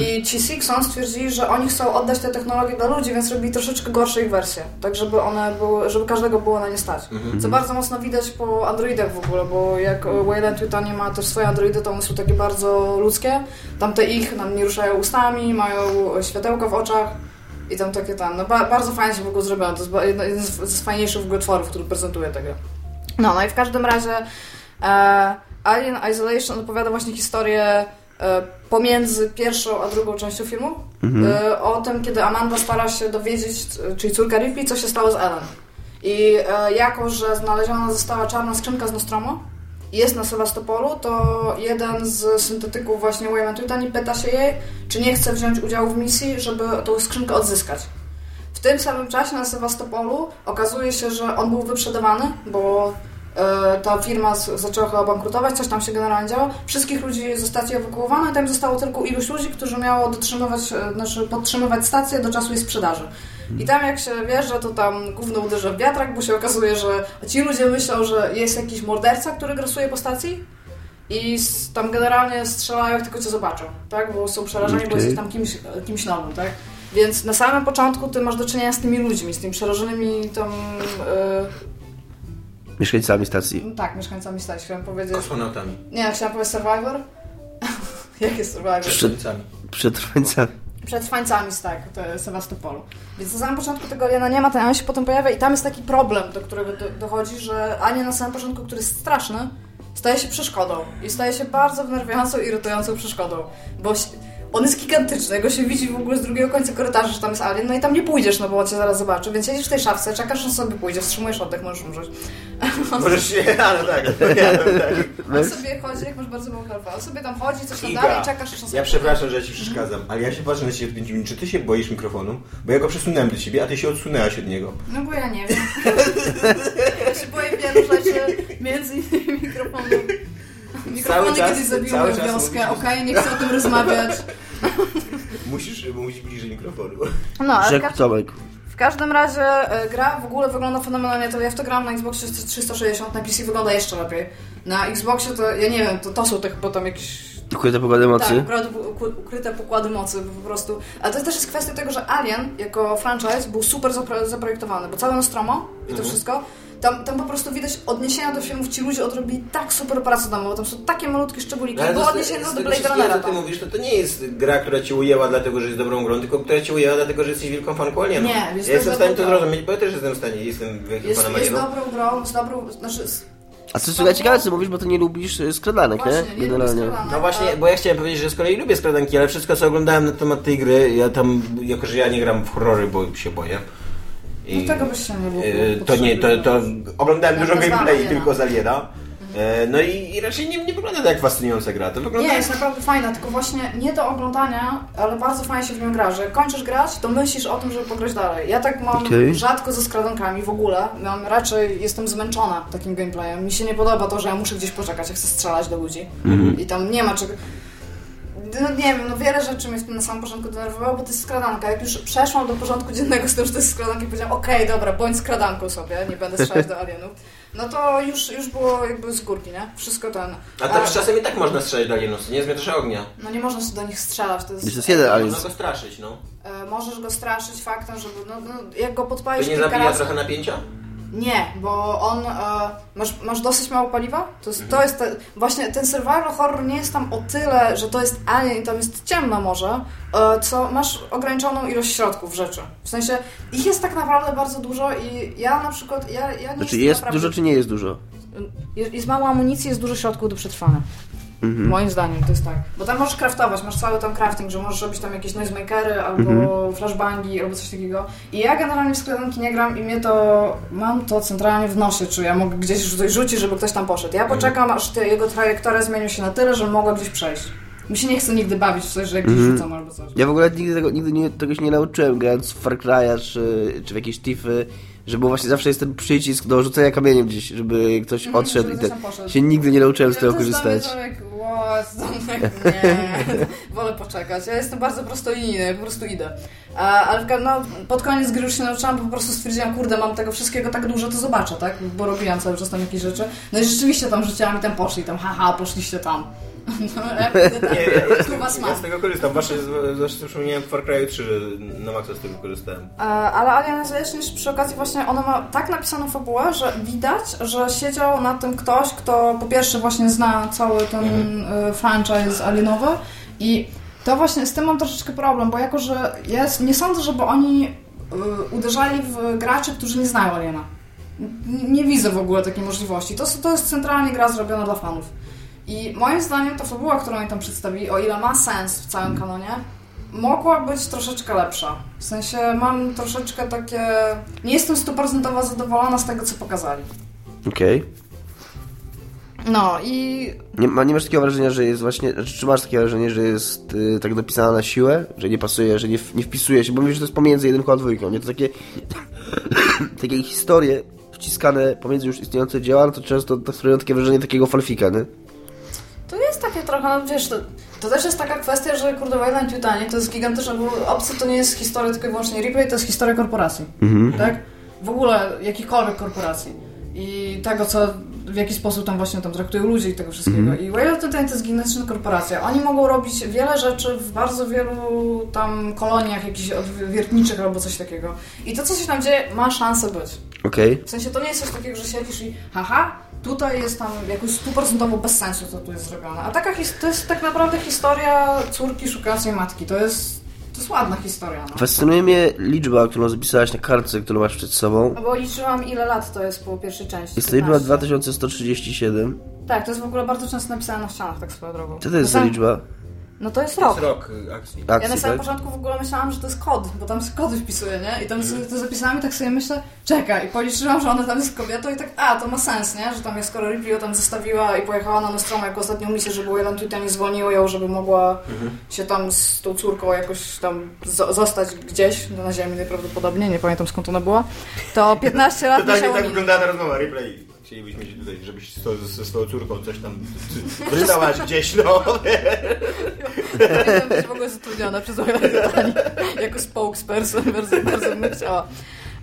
I ci Sixon stwierdzili, że oni chcą oddać te technologie dla ludzi, więc robili troszeczkę gorsze ich wersje, tak żeby one były, żeby każdego było na nie stać. Co bardzo mocno widać po Androidach w ogóle, bo jak Wayland Yutani ma też swoje Androidy, to one są takie bardzo ludzkie. Tamte ich nam nie ruszają ustami, mają światełka w oczach. I tam takie tam, no ba bardzo fajnie się w ogóle zrobione. To jest jeden z, z fajniejszych w ogóle tworów, który prezentuje tego. No, no i w każdym razie e, Alien Isolation opowiada właśnie historię e, pomiędzy pierwszą a drugą częścią filmu. E, o tym, kiedy Amanda stara się dowiedzieć, czyli córka Ripley, co się stało z Ellen. I e, jako, że znaleziona została czarna skrzynka z Nostromo jest na Sewastopolu, to jeden z syntetyków właśnie Wayman Tutani pyta się jej, czy nie chce wziąć udziału w misji, żeby tą skrzynkę odzyskać. W tym samym czasie na Sewastopolu okazuje się, że on był wyprzedawany, bo e, ta firma zaczęła chyba bankrutować, coś tam się generalnie działo. Wszystkich ludzi ze stacji ewakuowano i tam zostało tylko iluś ludzi, którzy miało dotrzymywać, e, znaczy podtrzymywać stację do czasu jej sprzedaży. I tam jak się wjeżdża, to tam gówno uderza w wiatrak, bo się okazuje, że ci ludzie myślą, że jest jakiś morderca, który grasuje po stacji i tam generalnie strzelają jak tylko co zobaczą, tak? Bo są przerażeni, bo Okej. jesteś tam kimś, kimś nowym, tak? Więc na samym początku ty masz do czynienia z tymi ludźmi, z tymi przerażonymi tam... Mieszkańcami stacji. Yy, tak, mieszkańcami stać, chciałem powiedzieć... Kosmonautami. Nie, chciałam powiedzieć Survivor. Jak jest Survivor? Przeczyńcami. Przetrwańcami. Przetrwańcami z tak, to Sewastopolu. Więc na samym początku tego aliena nie ma, ten alien się potem pojawia i tam jest taki problem, do którego do, dochodzi, że alien na samym początku, który jest straszny, staje się przeszkodą. I staje się bardzo wnerwiającą, irytującą przeszkodą. Bo on jest gigantyczny, jego się widzi w ogóle z drugiego końca korytarza, że tam jest alien, no i tam nie pójdziesz, no bo on cię zaraz zobaczy. Więc siedzisz w tej szafce, czekasz, że sobie pójdzie, wstrzymujesz oddech, możesz umrzeć. Możesz się... Ale tak, odpowiadam, tak. On sobie chodzi, jak masz bardzo mało helfa, on sobie tam chodzi, coś tam dalej czekasz, aż on sobie Ja przepraszam, że ci przeszkadzam, ale ja się patrzę na ciebie w 5 minut. Czy ty się boisz mikrofonu? Bo ja go przesunąłem do ciebie, a ty się odsunęłaś od niego. No bo ja nie wiem. Ja się boję wielu rzeczy, między innymi mikrofonu. Mikrofony czas- kiedyś zabiły cały wioskę, mówisz- okej, nie chcę o tym rozmawiać. Musisz mówić bliżej mikrofonu. No, ale w, Rzekł Tomek. w każdym razie e, gra w ogóle wygląda fenomenalnie, to ja w to gram na Xboxie 360, na PC wygląda jeszcze lepiej. Na Xboxie to, ja nie wiem, to, to są te chyba tam jakieś Ukryte pokłady Tak, mocy. uku- ukryte pokłady mocy po prostu. Ale to też jest kwestia tego, że Alien jako franchise był super zapro zaprojektowany, bo całe Nostromo i Mhm. to wszystko, tam, tam po prostu widać odniesienia do filmów, ci ludzie odrobili tak super pracę domową, tam są takie malutkie szczególiki, No, Ale było odniesienie do Blade Runnera ty tam. mówisz, to to nie jest gra, która cię ujęła dlatego, że jest dobrą grą, tylko która cię ujęła dlatego, że jesteś wielką fanką Alienu. Nie, jest ja jestem w stanie to zrozumieć, bo ja też jestem w stanie, jestem wielkim Jest, fanem jest dobrą grą, z dobrą, znaczy... Z, A co ogóle ciekawe, co mówisz, bo ty nie lubisz y, skradanek, właśnie, nie? nie lubię Generalnie. No właśnie, bo ja chciałem powiedzieć, że z kolei lubię skradanki, ale wszystko co oglądałem na temat tej gry, ja tam, jako że ja nie gram w horrory, bo się boję. I, No tego byś się nie było to nie, to, to oglądałem Ja dużo gameplay tylko z Aliena. E, No i, i raczej nie, nie wygląda to jak fascynująca gra. To wygląda Nie, jest naprawdę fajna, tylko właśnie nie do oglądania, ale bardzo fajnie się w nią gra, że jak kończysz grać, to myślisz o tym, żeby pograć dalej. Ja tak mam Okej. rzadko ze skradankami w ogóle, mam raczej, jestem zmęczona takim gameplayem. Mi się nie podoba to, że ja muszę gdzieś poczekać, ja chcę strzelać do ludzi i tam nie ma czego... No nie wiem, no wiele rzeczy mnie w tym na samym początku denerwowało, bo to jest skradanka. Jak już przeszłam do porządku dziennego z tym, że to jest skradanka, powiedziałam, okej, dobra, bądź skradanką sobie, nie będę strzelać do alienów. No to już, już było jakby z górki, nie? Wszystko ten. A teraz czasem i tak można strzelać do alienów, nie zmierzasz ognia. No nie można się do nich strzelać, to jest... To jest jeden alien. Można go straszyć, no. E, możesz go straszyć faktem, żeby, no, no jak go To podpalisz nie kilka zabija razy... trochę napięcia? Nie, bo on. E, masz, masz dosyć mało paliwa? To jest, to jest te, właśnie ten survival horror nie jest tam o tyle, że to jest alien i tam jest ciemno może, e, co masz ograniczoną ilość środków rzeczy. W sensie ich jest tak naprawdę bardzo dużo i ja na przykład. Ja, ja nie Znaczy jest naprawdę, dużo czy nie jest dużo? jest, jest mało amunicji, jest dużo środków do przetrwania. Moim zdaniem to jest tak. Bo tam możesz craftować, masz cały tam crafting, że możesz robić tam jakieś noisemakery albo flashbangi albo coś takiego. I ja generalnie w sklepanki nie gram i mnie to, mam to centralnie w nosie, czy ja mogę gdzieś coś rzucić, żeby ktoś tam poszedł. Ja poczekam, aż te, jego trajektoria zmieni się na tyle, że mogła gdzieś przejść. Mi się nie chce nigdy bawić w coś, że gdzieś rzucam albo coś. Ja w ogóle nigdy, tego, nigdy nie, tego się nie nauczyłem grając w Far Cry'a czy, czy w jakieś Tiffy, że było właśnie zawsze jest ten przycisk do rzucenia kamieniem gdzieś, żeby ktoś Mhm, odszedł żeby i ten, poszedł. się nigdy nie nauczyłem z tego dla korzystać. Tomek? Tomek, nie. Wolę poczekać. Ja jestem bardzo prostolinijny, po prostu idę. Ale no, pod koniec gry już się nauczyłam, po prostu stwierdziłam, kurde, mam tego wszystkiego tak dużo, to zobaczę, tak? Bo robiłam cały czas tam jakieś rzeczy. No i rzeczywiście tam rzuciłam i tam poszli, tam haha, poszliście tam. No, tam. Nie, ja, ja, Tu was ja z tego korzystam. Właśnie, z- zwłaszcza przypomniałem w Far Cry 3, że na maksa z tego korzystałem. E, Ale Alien Isolation przy okazji właśnie ona ma tak napisaną fabułę, że widać, że siedział na tym ktoś, kto po pierwsze właśnie zna cały ten e, franchise alienowy i to właśnie z tym mam troszeczkę problem, bo jako, że jest, nie sądzę, żeby oni e, uderzali w graczy, którzy nie znają Aliena. N- Nie widzę w ogóle takiej możliwości. To, to jest centralnie gra zrobiona dla fanów. I moim zdaniem ta fabuła, którą oni tam przedstawili, o ile ma sens w całym kanonie, mogła być troszeczkę lepsza. W sensie mam troszeczkę takie... Nie jestem stuprocentowo zadowolona z tego, co pokazali. Okej. No i... Nie, ma, nie masz takiego wrażenia, że jest właśnie, czy masz takie wrażenie, że jest y, tak dopisana na siłę, że nie pasuje, że nie, nie wpisuje się, bo mówisz, że to jest pomiędzy jedynką a dwójką, nie? To takie, takie historie wciskane pomiędzy już istniejące dzieła, no to często to sprawia takie wrażenie takiego falfika, nie? Trochę, no wiesz, to, to też jest taka kwestia, że kurde, Wayland Yutani to jest gigantyczne, bo Obcy to nie jest historia tylko i wyłącznie replay, to jest historia korporacji, tak? W ogóle jakichkolwiek korporacji. I tego, co, w jaki sposób tam właśnie tam traktują ludzi i tego wszystkiego. I Wayland Yutani to jest gigantyczna korporacja. Oni mogą robić wiele rzeczy w bardzo wielu tam koloniach jakichś odwiertniczych albo coś takiego. I to, co się tam dzieje, ma szansę być. Okej. W sensie to nie jest coś takiego, że siedzisz i haha, tutaj jest tam jakoś stuprocentowo bez sensu, co tu jest zrobione. A taka to jest tak naprawdę historia córki szukającej matki. To jest, jest ładna historia. No. Fascynuje mnie liczba, którą zapisałaś na kartce, którą masz przed sobą. No bo liczyłam ile lat to jest po pierwszej części. Jest to liczba 15. 2137. Tak, to jest w ogóle bardzo często napisane na ścianach, tak swoją drogą. Co to jest za liczba? No to jest To jest rok. rok y, akcji. Ja na Akcji, samym tak? początku w ogóle myślałam, że to jest kod, bo tam się kody wpisuje, nie? I tam sobie to zapisałam i tak sobie myślę, czekaj, i policzyłam, że ona tam jest kobietą i tak, a, to ma sens, nie? Że tam jest, skoro Ripley ją tam zostawiła i pojechała na Nostromo jako ostatnią misję, żeby Wayland tutaj nie zwolniło ją, żeby mogła się tam z tą córką jakoś tam zo- zostać gdzieś na ziemi najprawdopodobniej, nie pamiętam skąd ona była, to 15 lat Totalnie musiało tak minąć. wyglądała ta rozmowa, replay. Chcielibyśmy się tutaj, żebyś z, ze swoją córką coś tam rysować gdzieś, no. Powinnam być w ogóle zatrudniona przez Yutani jako spokesperson, bardzo, bardzo bym chciała.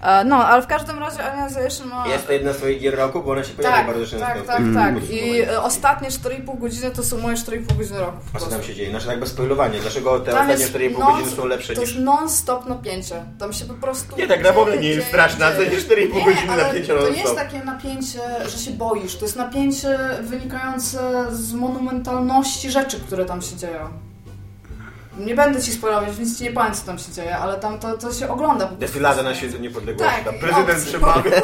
E, No, ale w każdym razie Alienization ma... Jest to jedna z twoich gier roku, bo ona się pojawia Tak, bardzo często. tak, tak, tym tak. I podsumowaniu. e, ostatnie 4,5 godziny to są moje 4,5 godziny roku. A co tam się dzieje? Znaczy tak bez spoilowania. Dlaczego te Tam ostatnie jest 4,5 non- godziny są lepsze To niż... jest non-stop napięcie. Tam się po prostu... Nie, tak na w ogóle nie jest straszna, to jest 4,5 Nie, godziny ale napięcia To nie non-stop. jest takie napięcie, że się boisz. To jest napięcie wynikające z monumentalności rzeczy, które tam się dzieją. Nie będę ci spoilować, więc ci nie powiem, co tam się dzieje, ale tam to, to się ogląda. po prostu. Defilada na świecie niepodległości. Tak, prezydent przemawia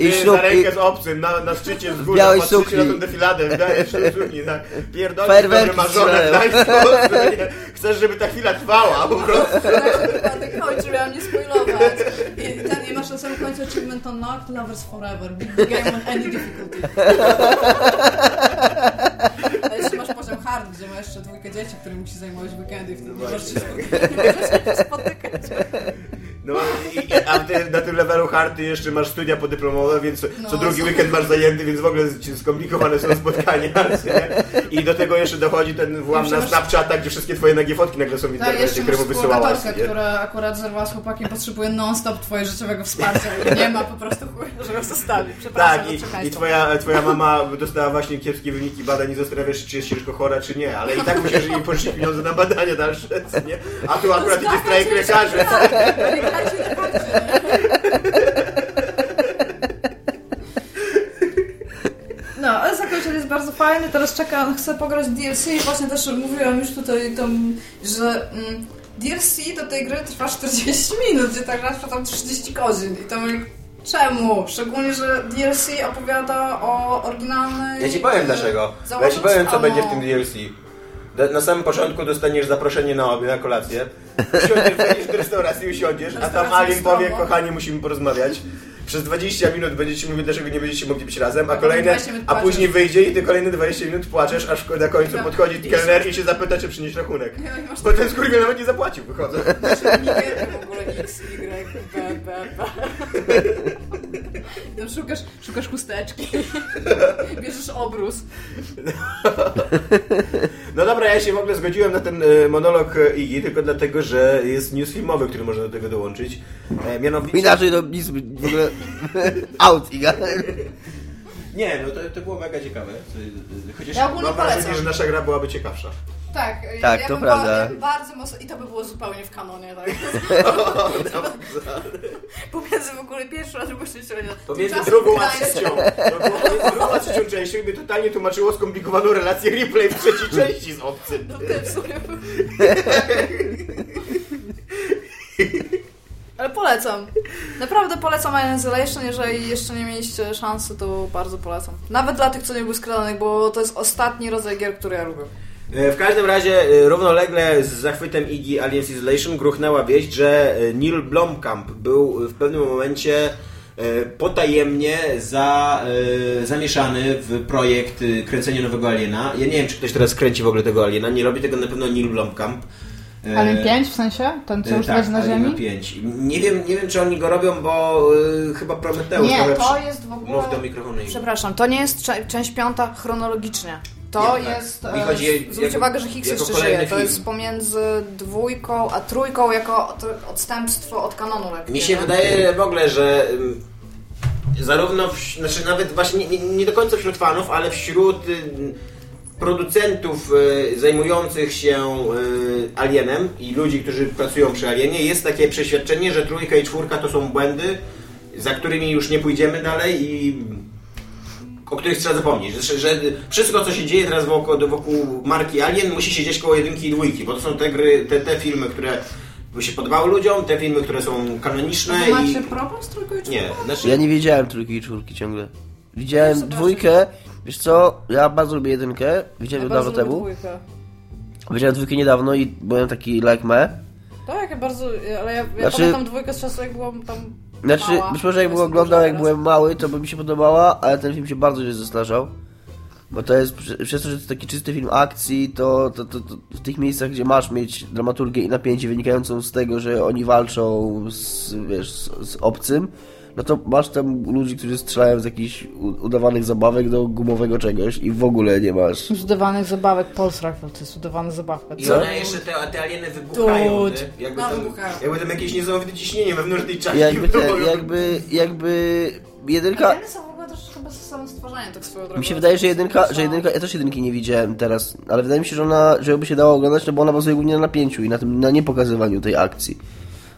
I ślub, za rękę i- z obcym, na, na szczycie z góry, patrzycie sukni. na tę defiladę, daje sukni, tak. Pierdolę, spokój, nie? Chcesz, żeby ta chwila trwała, po prostu. tak kończy, miałam nie spoilować. I ten, i masz na samym końcu achievement unlocked, lovers forever, beat the game on any difficulty. A masz hard, gdzie masz jeszcze dwójkę dzieci, którymi musisz zajmować w weekendy i wtedy spotykać. Nie możesz się spotykać. No i, i, a ty na tym levelu hardy jeszcze masz studia podyplomowe, więc co No, drugi co- weekend masz zajęty, więc w ogóle skomplikowane są spotkania. nie? I do tego jeszcze dochodzi ten włam na masz- Snapchata, gdzie wszystkie twoje nagie fotki nagle są w Tak, internecie, które masz mu wysyłałaś. nie? która akurat zerwała z chłopakiem, potrzebuje non-stop twojego życiowego wsparcia i nie ma po prostu żeby zostawić. Przepraszam Tak, i, i twoja, twoja mama dostała właśnie kiepskie wyniki badań i zastanawiasz się, czy jest ciężko chora, czy nie, ale i tak musisz jej pożyczyć pieniądze na badania dalsze, nie? A tu akurat idzie strajk lekarzy. Na karcie. No, ale zakończenie jest bardzo fajny. Teraz czekam, chcę pograć w DLC i właśnie też mówiłam już tutaj tam, że mm, DLC do tej gry trwa 40 minut, gdzie tak raz tam 30 godzin. I to mówię, czemu? Szczególnie, że DLC opowiada o oryginalnej... Ja ci powiem dlaczego. Ja ci powiem, co samo- będzie w tym DLC. Na samym początku dostaniesz zaproszenie na obie, na kolację. Usiądziesz, wejdziesz do restauracji, usiądziesz, a tam Alien powie, kochani, musimy porozmawiać. Przez 20 minut będziecie mówić, dlaczego nie będziecie mogli być razem, a kolejne, 20 minut a później wyjdzie i ty kolejne 20 minut płaczesz, aż na końcu Tak. podchodzi I kelner i się zapyta, czy przynieść rachunek. Masz Bo ten skurwiel nawet nie zapłacił, wychodzę. Nigerię w ogóle X, Y, B, B, B. No, szukasz, szukasz chusteczki. Bierzesz obrus. No dobra, ja się w ogóle zgodziłem na ten e, monolog e, Iggy, tylko dlatego, że jest news filmowy, który można do tego dołączyć. E, mianowicie... Inaczej to nic w ogóle... Out, Iga. Nie, no to, to było mega ciekawe. Chociaż Ja ogólnie mam wrażenie, polecam. że nasza gra byłaby ciekawsza. Tak, Tak, ja to bym prawda. Ba, ja bym bardzo mocno, I to by było zupełnie w kanonie, tak? Pomiędzy w ogóle pierwszą a drugą częścią. Pomiędzy Tymczasem drugą a Gdańsk- trzecią. Bo pomiędzy drugą a trzecią częścią by totalnie tłumaczyło skomplikowaną relację replay w trzeciej części z obcym. No ty w sumie. Ale polecam. Naprawdę polecam Alien Isolation. Jeżeli jeszcze nie mieliście szansy, to bardzo polecam. Nawet dla tych, co nie były skradanych, bo to jest ostatni rodzaj gier, który ja lubię. E, W każdym razie e, równolegle z zachwytem Iggy Aliens Isolation gruchnęła wieść, że e, Neil Blomkamp był w pewnym momencie e, potajemnie za, e, zamieszany w projekt e, kręcenia nowego Aliena. Ja nie wiem, czy ktoś teraz kręci w ogóle tego Aliena. Nie robi tego na pewno Neil Blomkamp. E, Alien 5 w sensie? Ten, co e, już tak, leży na Aliena ziemi? 5. Nie wiem, nie wiem, czy oni go robią, bo e, chyba Prometeusz Nie, to przy- jest w ogóle... Mów do mikrofonu. Przepraszam, to nie jest część piąta chronologicznie. To Nie, tak. jest. Mi chodzi jako- zwróć uwagę, że Higgs jako jeszcze żyje. To film. jest pomiędzy dwójką a trójką jako od, odstępstwo od kanonu lekkiego. Mi się wydaje w ogóle, że zarówno, w, znaczy nawet właśnie nie, nie, nie do końca wśród fanów, ale wśród producentów y, zajmujących się y, Alienem i ludzi, którzy pracują przy Alienie, jest takie przeświadczenie, że trójka i czwórka to są błędy, za którymi już nie pójdziemy dalej i o których trzeba zapomnieć. Że, że wszystko, co się dzieje teraz wokół, wokół marki Alien, musi się dziać koło jedynki i dwójki, bo to są te gry, te, te filmy, które się podobały ludziom, te filmy, które są kanoniczne A wy i... macie problem z trójką i czwórką? Nie, znaczy... Ja nie wiedziałem trójki i czwórki ciągle. Widziałem dwójkę, wiesz co, ja bardzo lubię jedynkę, widziałem ją Ja dawno temu. dwójkę. Widziałem dwójkę niedawno i byłem taki like me. Tak, ja bardzo. Ale ja, ja Znaczy- pamiętam dwójkę z czasu, jak byłam tam. Znaczy, mała. być może jak bym Jestem oglądał, jak byłem mały, to by mi się podobała, ale ten film się bardzo źle zestarzał. Bo to jest, przez to, że to jest taki czysty film akcji, to, to, to, to w tych miejscach, gdzie masz mieć dramaturgię i napięcie wynikającą z tego, że oni walczą z, wiesz, z, z obcym, no to masz tam ludzi, którzy strzelają z jakichś udawanych zabawek do gumowego czegoś i w ogóle nie masz. Z udawanych zabawek Rifle, to jest udawana zabawka. I Co? one jeszcze te, te alieny wybuchają? Jakby, No, tam, wybuchają. jakby tam jakieś niesamowite ciśnienie wewnętrznej czaszki. Jakby, było. te, jakby, jakby jedynka... Alieny są w ogóle troszeczkę bez tak swoją drogą. Mi się wydaje, że jedynka, że jedynka, ja też jedynki nie widziałem teraz, ale wydaje mi się, że ona, żeby się dało oglądać, no bo ona bazuje głównie na napięciu i na tym, na niepokazywaniu tej akcji.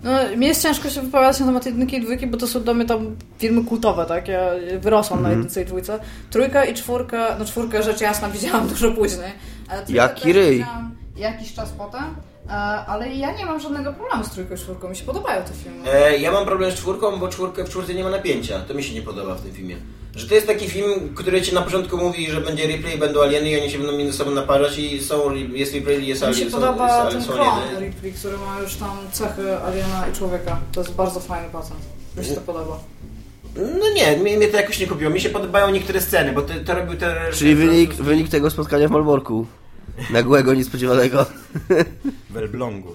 No, mi jest ciężko się wypowiadać na temat jedynki i dwójki, bo to są dla mnie tam filmy kultowe, tak? Ja wyrosłam Mhm. na jedynce i dwójce. Trójka i czwórkę, no czwórkę rzecz jasna widziałam dużo później. Jaki ryj. widziałam Jakiś czas potem, e, ale ja nie mam żadnego problemu z trójką i czwórką, mi się podobają te filmy. E, ja mam problem z czwórką, bo czwórkę, w czwórce nie ma napięcia. To mi się nie podoba w tym filmie. Że to jest taki film, który ci na początku mówi, że będzie replay, będą alieny i oni się będą między sobą naparzać i są, jest replay, jest Mi alien, się są, podoba są, ten są klon alieny. Ripley, który ma już tam cechy aliena i człowieka. To jest bardzo fajny pacjent. Mi się to podoba. No nie, mnie, mnie to jakoś nie kupiło. Mi się podobają niektóre sceny, bo to, to robił ten... Czyli wynik, wynik tego spotkania w Malborku. Nagłego, niespodziewanego. W Elblągu.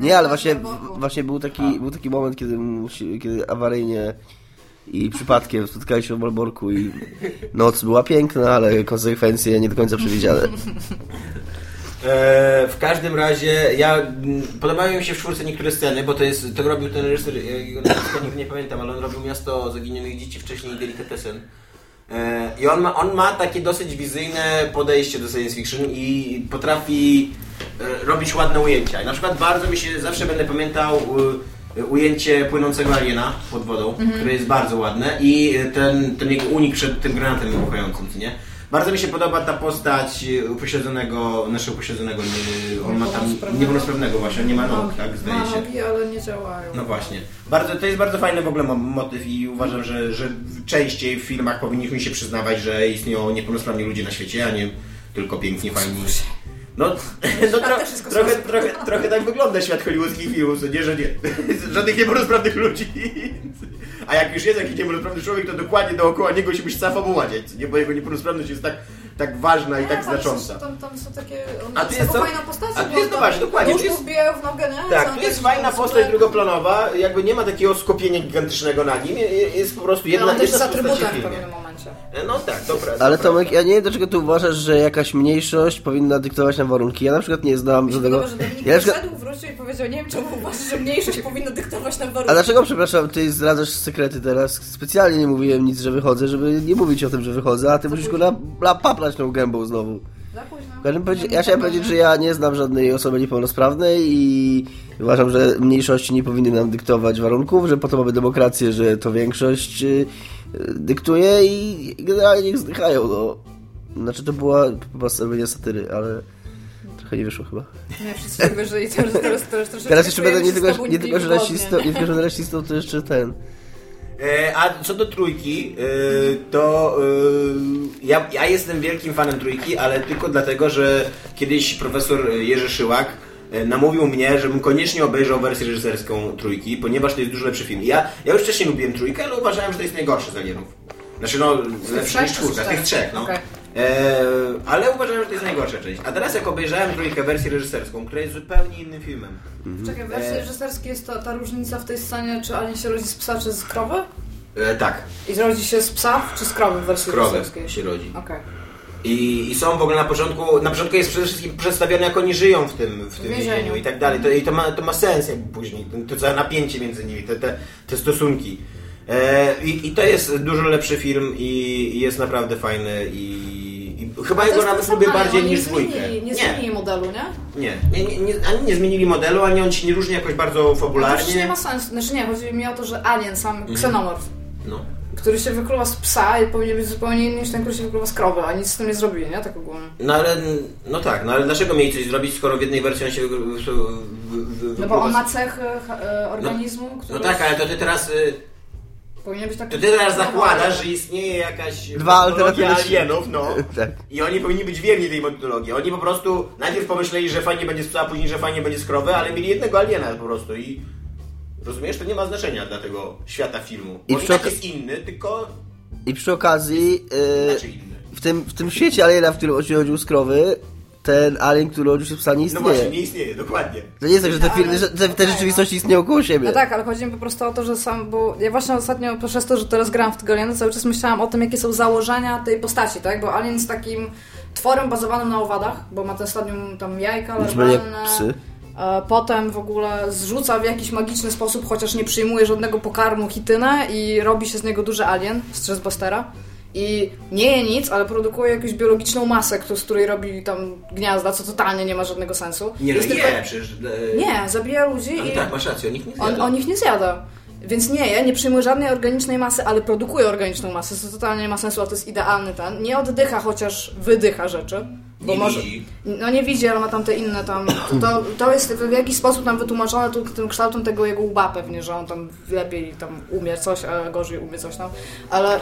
Nie, ale właśnie, właśnie był, taki, był taki moment, kiedy, kiedy awaryjnie i przypadkiem spotkali się w Malborku i noc była piękna, ale konsekwencje nie do końca przewidziane. E, w każdym razie, ja mm, podobają mi się w czwórce niektóre sceny, bo to jest, to robił ten reżyser, jego nazwiska nie, nie pamiętam, ale on robił Miasto Zaginionych Dzieci wcześniej i Delikatesen. E, I on ma, on ma takie dosyć wizyjne podejście do science fiction i potrafi e, robić ładne ujęcia. I na przykład bardzo mi się, zawsze będę pamiętał e, ujęcie płynącego aliena pod wodą, które jest bardzo ładne i ten, ten jego unik przed tym granatem wybuchającym, nie? Bardzo mi się podoba ta postać upośledzonego, naszego upośledzonego, nie- on ma tam Niepełnosprawnego. właśnie, nie ma nóg, tak, zdaje Ma się. nogi, ale nie działają. No właśnie. Bardzo, to jest bardzo fajny w ogóle mo- motyw i uważam, że, że częściej w filmach powinniśmy się przyznawać, że istnieją niepełnosprawni ludzie na świecie, a nie tylko piękni, fajni. No, no tro, też jest trochę, trochę, trochę tak wygląda świat hollywoodzkich filmów, co nie, że nie. Żadnych niepełnosprawnych ludzi. A jak już jest jakiś niepełnosprawny człowiek, to dokładnie dookoła niego się musi cała fabuła dziać, nie? Bo jego niepełnosprawność jest tak, tak ważna i tak tam znacząca. Są, tam, tam są takie... On A tu jest to- fajną postacią. a tu bo jest, no właśnie, dokładnie, nóżką jest- wbijają w nogę, nie? Tak, tu jest fajna postać drugoplanowa, jakby nie ma takiego skopienia gigantycznego na nim, je- jest po prostu No, jedna, on też jedna jest atrybutem w pewnym momencie. No tak, dobra. Ale Tomek, ja nie wiem, dlaczego ty uważasz, że jakaś mniejszość powinna dyktować nam warunki. Ja na przykład nie znam żadnego... Ja na przykład... wrócił i powiedział, nie wiem czemu uważasz, że mniejszość powinna dyktować nam warunki. A dlaczego, przepraszam, ty zdradzasz sekrety teraz? Specjalnie nie mówiłem nic, że wychodzę, żeby nie mówić o tym, że wychodzę, a ty musisz go na, na tą gębą znowu. Za późno. Ja chciałem wiem, powiedzieć, że ja nie znam żadnej osoby niepełnosprawnej i uważam, że mniejszości nie powinny nam dyktować warunków, że po to mamy demokrację, że to większość y, y, dyktuje i generalnie niech zdychają, no. Znaczy to była chyba robienie satyry, ale trochę nie wyszło chyba. Nie, wszyscy tak wierzyli, teraz, teraz, teraz, teraz, Teraz jeszcze będę nie tylko, nie tylko że niewygodnie. rasistą, nie tylko że rasistą, to jeszcze ten. E, a co do trójki, e, to e, ja, ja jestem wielkim fanem trójki, ale tylko dlatego, że kiedyś profesor Jerzy Szyłak namówił mnie, żebym koniecznie obejrzał wersję reżyserską trójki, ponieważ to jest dużo lepszy film. Ja, ja już wcześniej lubiłem trójkę, ale uważałem, że to jest najgorszy z alienów. Znaczy no, lepszy niż czwórka, tych trzech, no. Okej. E, ale uważałem, że to jest najgorsza część. A teraz jak obejrzałem trójkę wersję reżyserską, która jest zupełnie innym filmem. Czekaj, w wersji E. reżyserskiej jest ta, ta różnica w tej scenie, czy Alien się rodzi z psa, czy z krowy? E, tak, I rodzi się z psa, czy z krowy w wersji krowy reżyserskiej? się rodzi. Okej. I, I są w ogóle na początku, na początku jest przede wszystkim przedstawione, jak oni żyją w tym, w tym więzieniu. i tak dalej. To, I to ma, to ma sens jakby później, to, to całe napięcie między nimi, te, te, te stosunki. E, i, I to jest dużo lepszy film i, i jest naprawdę fajny i chyba To jego nawet lubię bardziej niż nie dwójkę. zmienili- Nie zmienili modelu, nie? nie, nie, nie, nie, ani nie zmienili modelu, ani on się nie różni jakoś bardzo To już fabularnie. nie ma sensu. Znaczy nie, chodzi mi o to, że Alien sam, Mhm. ksenomorf, No. który się wykluwa z psa i powinien być zupełnie inny niż ten, który się wykluwa z krowy, a nic z tym nie zrobili, nie? Tak ogólnie. No ale, no tak, no ale dlaczego mieli coś zrobić, skoro w jednej wersji on się wy, wy, wy, wy, No bo on ma cechy e, organizmu, który No tak, ale to ty teraz... Y, powinien być taki... To ty teraz zakładasz, że istnieje jakaś Dwa alternatywne- alienów, no. Tak. I oni powinni być wierni tej metodologii. Oni po prostu najpierw pomyśleli, że fajnie będzie z psa, później, że fajnie będzie z krowy, ale mieli jednego aliena po prostu i... Rozumiesz? To nie ma znaczenia dla tego świata filmu. I Bo i, przy tak jest inny, tylko... I przy okazji, yy, Znaczy inny. w, tym, w tym świecie aliena, w którym rodził z krowy, ten alien, który rodził się z psa, nie No istnieje. właśnie, nie istnieje, dokładnie. To nie jest tak, że te, No, ale- że te, te rzeczywistości istnieją koło siebie. No tak, ale chodzi mi po prostu o to, że sam, bo ja właśnie ostatnio przez to, że teraz gram w tego Aliena, cały czas myślałam o tym, jakie są założenia tej postaci, tak? Bo Alien jest takim tworem bazowanym na owadach, bo ma ten stadium tam jajka larwalne. psy. E, Potem w ogóle zrzuca w jakiś magiczny sposób, chociaż nie przyjmuje żadnego pokarmu hitynę i robi się z niego duży alien z Chessbustera. I nie je nic, ale produkuje jakąś biologiczną masę, z której robi tam gniazda, co totalnie nie ma żadnego sensu. Nie, no Jest nie, tylko- przecież... e, Nie, zabija ludzi Ale i tak, masz rację, on ich nie on, zjada. on ich nie zjada. Więc nie je, nie przyjmuje żadnej organicznej masy, ale produkuje organiczną masę, co totalnie nie ma sensu, a to jest idealny ten. Nie oddycha, chociaż wydycha rzeczy. Bo Nie może, widzi. No nie widzi, ale ma tam te inne tam. To, to jest w jakiś sposób tam wytłumaczone tu, tym kształtem tego jego łba pewnie, że on tam lepiej tam umie coś, a gorzej umie coś tam. Ale e,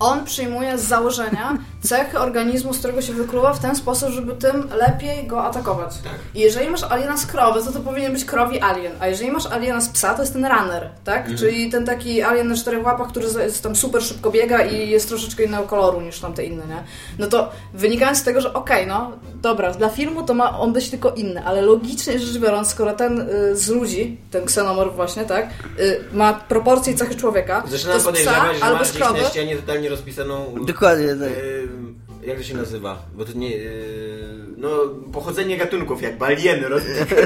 on przyjmuje z założenia cechy organizmu, z którego się wykluwa w ten sposób, żeby tym lepiej go atakować. Tak. I jeżeli masz aliena z krowy, to to powinien być krowi alien. A jeżeli masz aliena z psa, to jest ten runner, tak? Mhm. Czyli ten taki alien na czterech łapach, który jest tam super szybko biega i jest troszeczkę innego koloru niż tamte inne, nie? No to wynikając z tego, że okej, no dobra, dla filmu to ma on być tylko inny, ale logicznie rzecz biorąc, skoro ten y, z ludzi, ten ksenomorf właśnie, tak, y, ma proporcje i cechy człowieka, Zaczynam to z psa podejrzewać, że albo masz z gdzieś krowy, na ścianie totalnie rozpisaną... Dokładnie, tak. Ym, jak to się nazywa? Bo to nie... Yy, no, pochodzenie gatunków, jakby alieny roz,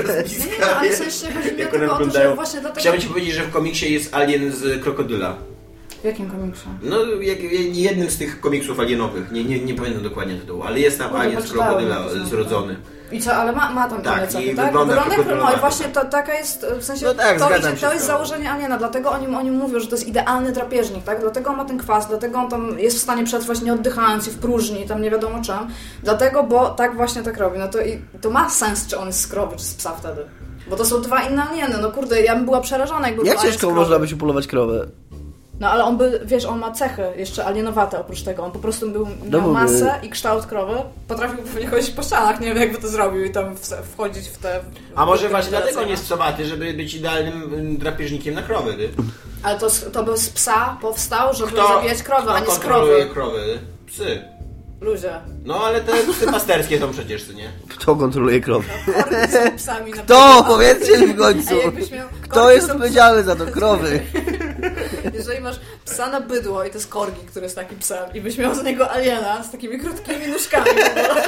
rozpiska. Nie, nie, ale w sensie chodzi mi o jak to, one o to, że wyglądają. właśnie dlatego- Chciałbym ci powiedzieć, że w komiksie jest alien z krokodyla. W jakim komiksie? No, jak, jednym z tych komiksów alienowych. Nie, nie, nie pamiętam dokładnie tytułu, ale jest tam Może alien z krokodyla zrodzony. I co, ale ma, ma tam Tak, cechy, i tak? wygląda krokodylowa. No i właśnie to, taka jest, w sensie, No tak, to, idzie, to jest założenie aliena, dlatego oni, oni mówią, że to jest idealny drapieżnik, tak? Dlatego on ma ten kwas, dlatego on tam jest w stanie przetrwać nie oddychając i w próżni, tam nie wiadomo czym. Dlatego, bo tak właśnie tak robi. No to, i, to ma sens, czy on jest z krowy, czy z psa wtedy. Bo to są dwa inne alieny, no kurde, ja bym była przerażona, jakby Jak ciężko można by się polować krowę? No ale on by, wiesz, on ma cechy jeszcze alienowate oprócz tego. On po prostu był, No miał bo- masę i kształt krowy. Potrafił pewnie chodzić po ścianach, nie wiem jakby to zrobił i tam w, wchodzić w te... A może właśnie dlatego nie jest psowaty, żeby być idealnym mm, drapieżnikiem na krowy, ty? Ale to, to by z psa powstał, żeby Kto, zabijać krowy, kto a nie z kontroluje krowy. krowy? Psy. Ludzie. No ale te psy pasterskie są przecież, co nie? Kto kontroluje krowę? Korki są psami na Kto? Powiedzcie mi w końcu! Kto jest odpowiedzialny za to? Krowy. Jeżeli masz psa na bydło i to jest korgi, który jest takim psem i byś miał z niego aliena z takimi krótkimi nóżkami ogóle.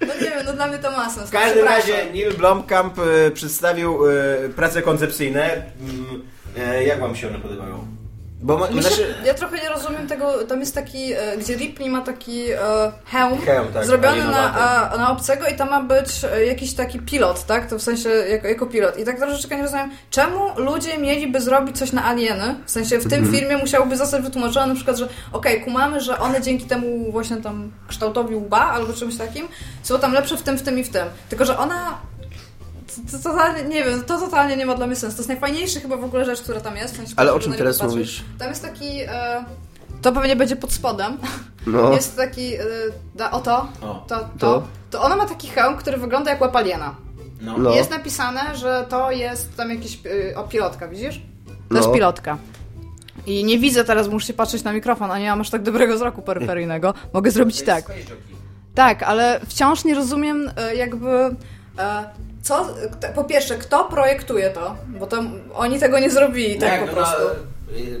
No nie wiem, no dla mnie to ma sens. W każdym razie Neil Blomkamp e, przedstawił e, prace koncepcyjne. Mm, e, jak wam się one podobają? Bo ma, się, znaczy, ja trochę nie rozumiem tego, tam jest taki, e, gdzie Ripley ma taki e, hełm, Hełm, tak, zrobiony na, a, na obcego i tam ma być e, jakiś taki pilot, tak? To w sensie jako, jako pilot. I tak troszeczkę nie rozumiem, czemu ludzie mieliby zrobić coś na alieny? W sensie w tym Mhm. filmie musiałoby zostać wytłumaczone na przykład, że okej, kumamy, że one dzięki temu właśnie tam kształtowi łba albo czymś takim są tam lepsze w tym, w tym i w tym. Tylko, że ona to, to totalnie, nie wiem, to totalnie nie ma dla mnie sensu. To jest najfajniejszy chyba w ogóle rzecz, która tam jest. W sensie, Ale o czym teraz mówisz? Tam jest taki. E, to pewnie będzie pod spodem. No. Jest taki. E, da, o to, O. to, to. To. To ona ma taki hełm, który wygląda jak łap aliena. no. No. I jest napisane, że to jest tam jakiś. E, o, pilotka, widzisz? To No. jest pilotka. I nie widzę teraz, muszę się patrzeć na mikrofon, a nie mam aż tak dobrego wzroku peryferyjnego. Mogę zrobić tak. Tak, ale wciąż nie rozumiem e, jakby e, co, po pierwsze, kto projektuje to, bo to oni tego nie zrobili tak po no, prostu. no, y,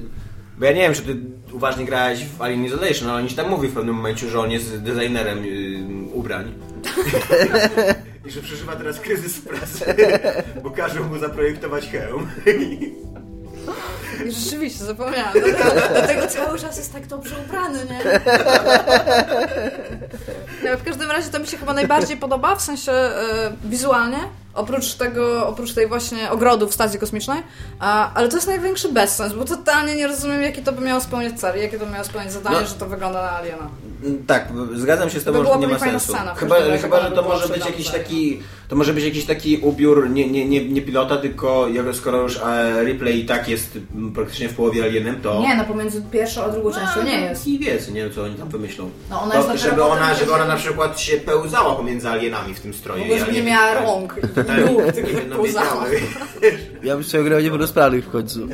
bo ja nie wiem, czy ty uważnie grałeś w Alien Isolation, ale on się tam mówi w pewnym momencie, że on jest designerem y, ubrań. I że przeżywa teraz kryzys w pracy, bo każą mu zaprojektować hełm. I rzeczywiście, zapomniałam. Dlatego, dlatego cały czas jest tak dobrze ubrany, nie? No, w każdym razie to mi się chyba najbardziej podoba, w sensie e, wizualnie, oprócz tego, oprócz tej właśnie ogrodu w stacji kosmicznej, a, ale to jest największy bezsens, bo totalnie nie rozumiem, jaki to by miało spełniać cel, jakie to miało spełniać zadanie, No. że to wygląda na aliena. Tak, zgadzam się z tobą, To że nie ma sensu. scena, chyba, razie, chyba, że to by może być jakiś taki, to może być jakiś taki ubiór nie, nie, nie, nie pilota, tylko jak- skoro już e, Ripley i tak jest mm, praktycznie w połowie alienem, to... Nie, no pomiędzy pierwszą a drugą częścią nie jest. I wie, co nie wiem, co oni tam wymyślą. No, ona to, jest żeby, ona, żeby że- ona na przykład się pełzała pomiędzy alienami w tym stroju. Żeby nie miała tak. rąk i Tak, nóg, tylko żeby no pełzała. wiedziały. Ja bym sobie grał niepełnosprawnych w końcu.